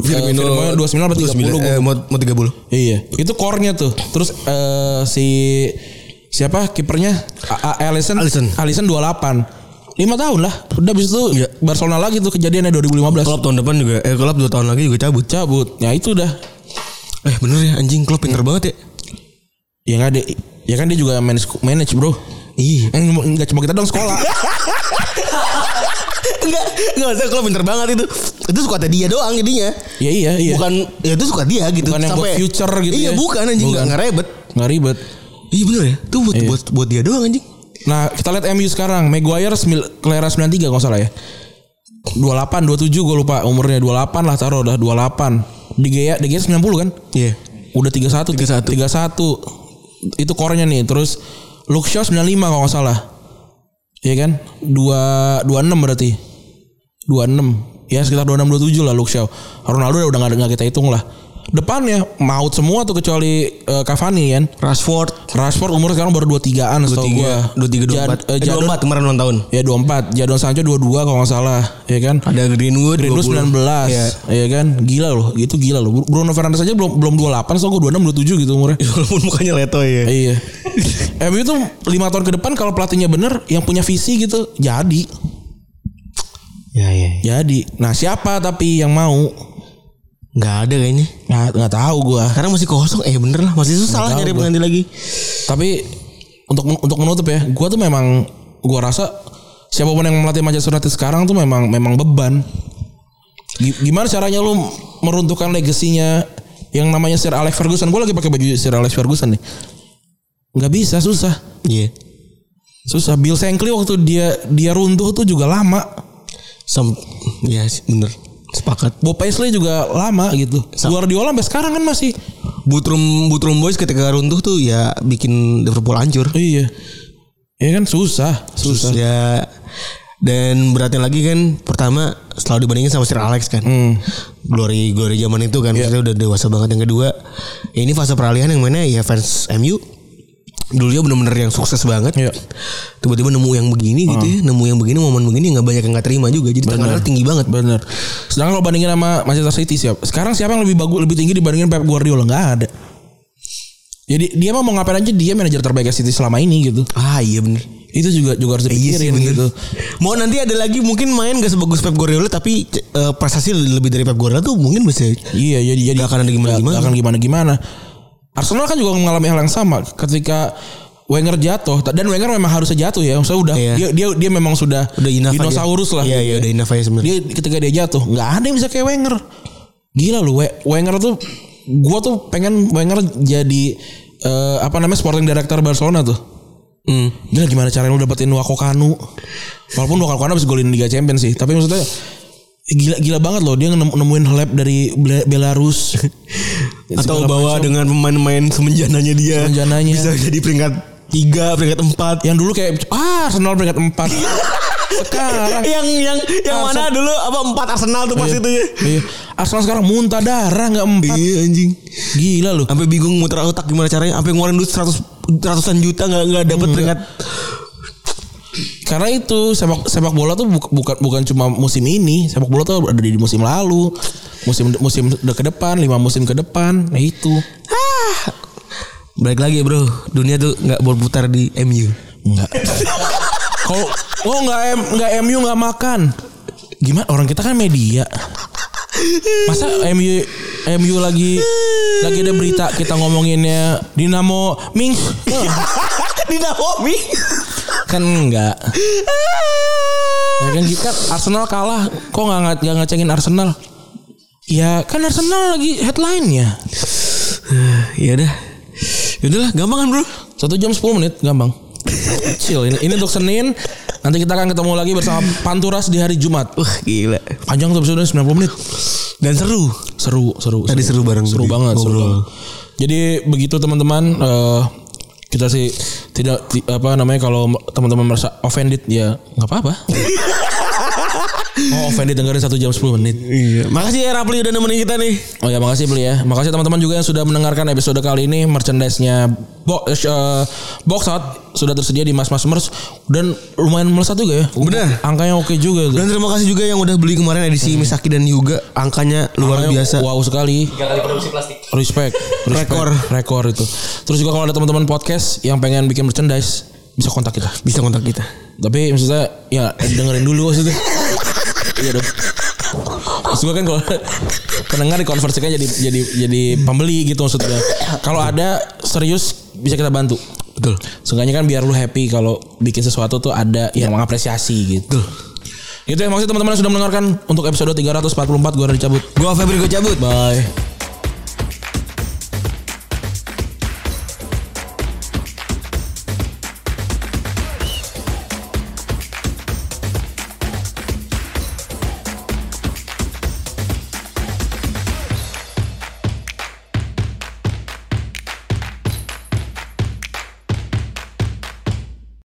Firmino, 29 apa 30 gua eh, mau, mau 30 Iya, itu core-nya tuh. Terus eh, si siapa kipernya? Alisson. Alisson. Alisson 28. 5 tahun lah. Udah habis itu Barcelona lagi tuh kejadiannya 2015. Klopp tahun depan juga eh Klopp 2 tahun lagi juga cabut cabut. Ya itu udah. Eh bener ya anjing Klopp pinter banget ya Ya enggak deh. Ya kan dia juga manage manage, Bro. iya Eh, Enggak cuma kita dong sekolah. enggak enggak usah Klopp pinter banget itu itu suka dia doang jadinya ya iya, iya. bukan ya itu suka dia gitu Bukan yang buat future gitu iya ya. bukan anjing Bukan. nggak nggak ribet iya bener ya itu buat buat buat dia doang anjing Nah, kita lihat MU sekarang. Maguire sembil, kelera 93 kalau salah ya. 28, 27 gue lupa umurnya. 28 lah taruh udah 28. Di Gea, di Gea 90 kan? iya. Udah 31 31 31 Itu core-nya nih Terus Luke Shaw 95 kalau gak salah. Iya kan? 2 26 berarti. 26 Ya sekitar 26 27 lah Luke Shaw. Ronaldo udah gak, gak kita hitung lah Depannya Maut semua tuh kecuali eh, Cavani kan? Rashford. Rashford umur sekarang baru 23an setahu gua. 23 Jad- 24 eh, eh, Jadon 24 kemarin ulang tahun. Ya 24 Jadon Sancho 22 kalau gak salah Ya kan? Ada Greenwood Greenwood 20. 19 Iya. ya kan? Gila loh itu gila loh. Bruno Fernandes aja belum belum 28 so gue 26 27 gitu umurnya. Walaupun mukanya leto ya iya. MU tuh lima tahun ke depan kalau pelatihnya bener yang punya visi gitu jadi. Ya ya. Jadi. Nah siapa tapi yang mau nggak ada kayaknya. Nggak nggak tahu gua. Karena masih kosong. Eh bener lah masih susah lah nyari pengganti lagi. Tapi untuk untuk menutup ya gua tuh memang gua rasa siapa pun yang melatih Manchester United sekarang tuh memang memang beban. Gi- gimana caranya lu meruntuhkan legasinya yang namanya Sir Alex Ferguson? Gua lagi pakai baju Sir Alex Ferguson nih. Nggak bisa susah. Iya. Susah. Bill Shankly waktu dia dia runtuh tuh juga lama. Sam ya bener sepakat. Bob Paisley juga lama gitu. Guardiola sampai sekarang kan masih. Butrum Butrum Boys ketika runtuh tuh ya bikin Liverpool hancur. Iya. Ya kan susah susah. Ya dan beratnya lagi kan pertama selalu dibandingin sama Sir Alex kan. Hmm. glory glory zaman itu kan maksudnya udah dewasa banget. Yang kedua ya ini fase peralihan yang mana ya fans MU dulunya bener-bener yang sukses banget Iya. tiba-tiba nemu yang begini gitu ya nemu yang begini momen begini nggak banyak yang nggak terima juga jadi tekanannya tinggi banget Bener. Sedangkan kalau bandingin sama Manchester City siapa? Sekarang siapa yang lebih bagus, lebih tinggi dibandingin Pep Guardiola? Nggak ada. Jadi dia mah mau ngapain aja dia manajer terbaik City selama ini gitu. ah iya bener Itu juga juga harus Iya sih dipikirin bener. gitu. Mau nanti ada lagi mungkin main gak sebagus Pep Guardiola tapi eh, prestasi lebih dari Pep Guardiola tuh mungkin bisa Iya, jadi jadi Nggak akan ada gimana-gimana. nggak akan gimana-gimana. Arsenal kan juga mengalami hal yang sama ketika Wenger jatuh dan Wenger memang harusnya jatuh ya. Maksudnya udah Iya. dia dia dia memang sudah Udah dinosaurus lah. Iya, iya, udah sebenarnya. Dia ketika dia jatuh nggak ada yang bisa kayak Wenger. Gila lu We- Wenger tuh gua tuh pengen Wenger jadi eh, apa namanya sporting director Barcelona tuh. Hmm. Gila gimana caranya lu dapetin Wako Kanu Walaupun Wako Kanu habis golin Liga Champions sih Tapi maksudnya Gila gila banget loh Dia nem- nemuin lab dari Bela- Belarus Atau bawa macam. dengan pemain-pemain semenjananya dia. Semenjananya. Bisa jadi peringkat tiga, peringkat empat. Yang dulu kayak Ah Arsenal peringkat 4 Sekarang yang yang yang mana Arsenal. dulu apa empat Arsenal tuh pas Iya. itu ya. Iya. Arsenal sekarang muntah darah nggak empat Iya anjing. Gila lu Sampai bingung muter otak gimana caranya. Sampai ngeluarin duit 100 ratusan juta nggak nggak dapet peringkat. Karena itu sepak sepak bola tuh buk- bukan bukan cuma musim ini, sepak bola tuh ada di musim lalu, musim musim ke depan, lima musim ke depan. Nah itu. Balik lagi bro, dunia tuh nggak berputar di MU. Enggak. Kalau oh enggak M, enggak MU enggak makan. Gimana orang kita kan media. Masa MU MU lagi lagi ada berita kita ngomonginnya Dinamo Ming di Naomi. Kan enggak. Ya kan kan Arsenal kalah kok enggak nggak nggak ngecengin Arsenal. Ya kan Arsenal lagi headline-nya. ya udah. Yaudahlah, gampang kan bro? Satu jam 10 menit gampang. Chill ini, ini untuk Senin. Nanti kita akan ketemu lagi bersama Panturas di hari Jumat. Wah gila. Panjang tuh episode 90 menit. Dan seru. Seru, seru. Tadi seru bareng Seru banget, seru banget. Jadi begitu teman-teman eh, kita sih tidak ti- apa namanya kalau teman-teman merasa offended ya nggak apa-apa. oh offended dengerin satu jam 10 menit. Iya. Makasih ya Rapli udah nemenin kita nih. Oh ya makasih beli ya. Makasih teman-teman juga yang sudah mendengarkan episode kali ini merchandise-nya bo eh, box out sudah tersedia di Mas Mas Merch dan lumayan melesat juga ya. Bener. Angkanya oke juga tuh. Dan terima kasih juga yang udah beli kemarin edisi Misaki dan Yuga. Angkanya luar Angkanya biasa. Wow sekali. Respect, respect. Rekor. Rekor itu. Terus juga kalau ada teman-teman podcast yang pengen bikin merchandise bisa kontak kita. Bisa kontak kita. Tapi maksudnya ya dengerin dulu maksudnya. iya dong. Terus juga kan kalau pendengar dikonversikan jadi jadi jadi pembeli gitu maksudnya. Kalau ada serius bisa kita bantu. Betul. Seenggaknya kan biar lu happy kalau bikin sesuatu tuh ada yang mengapresiasi gitu. Itu ya maksudnya teman-teman yang sudah mendengarkan untuk episode 344 gue udah dicabut. Gua Febri gue cabut. Bye.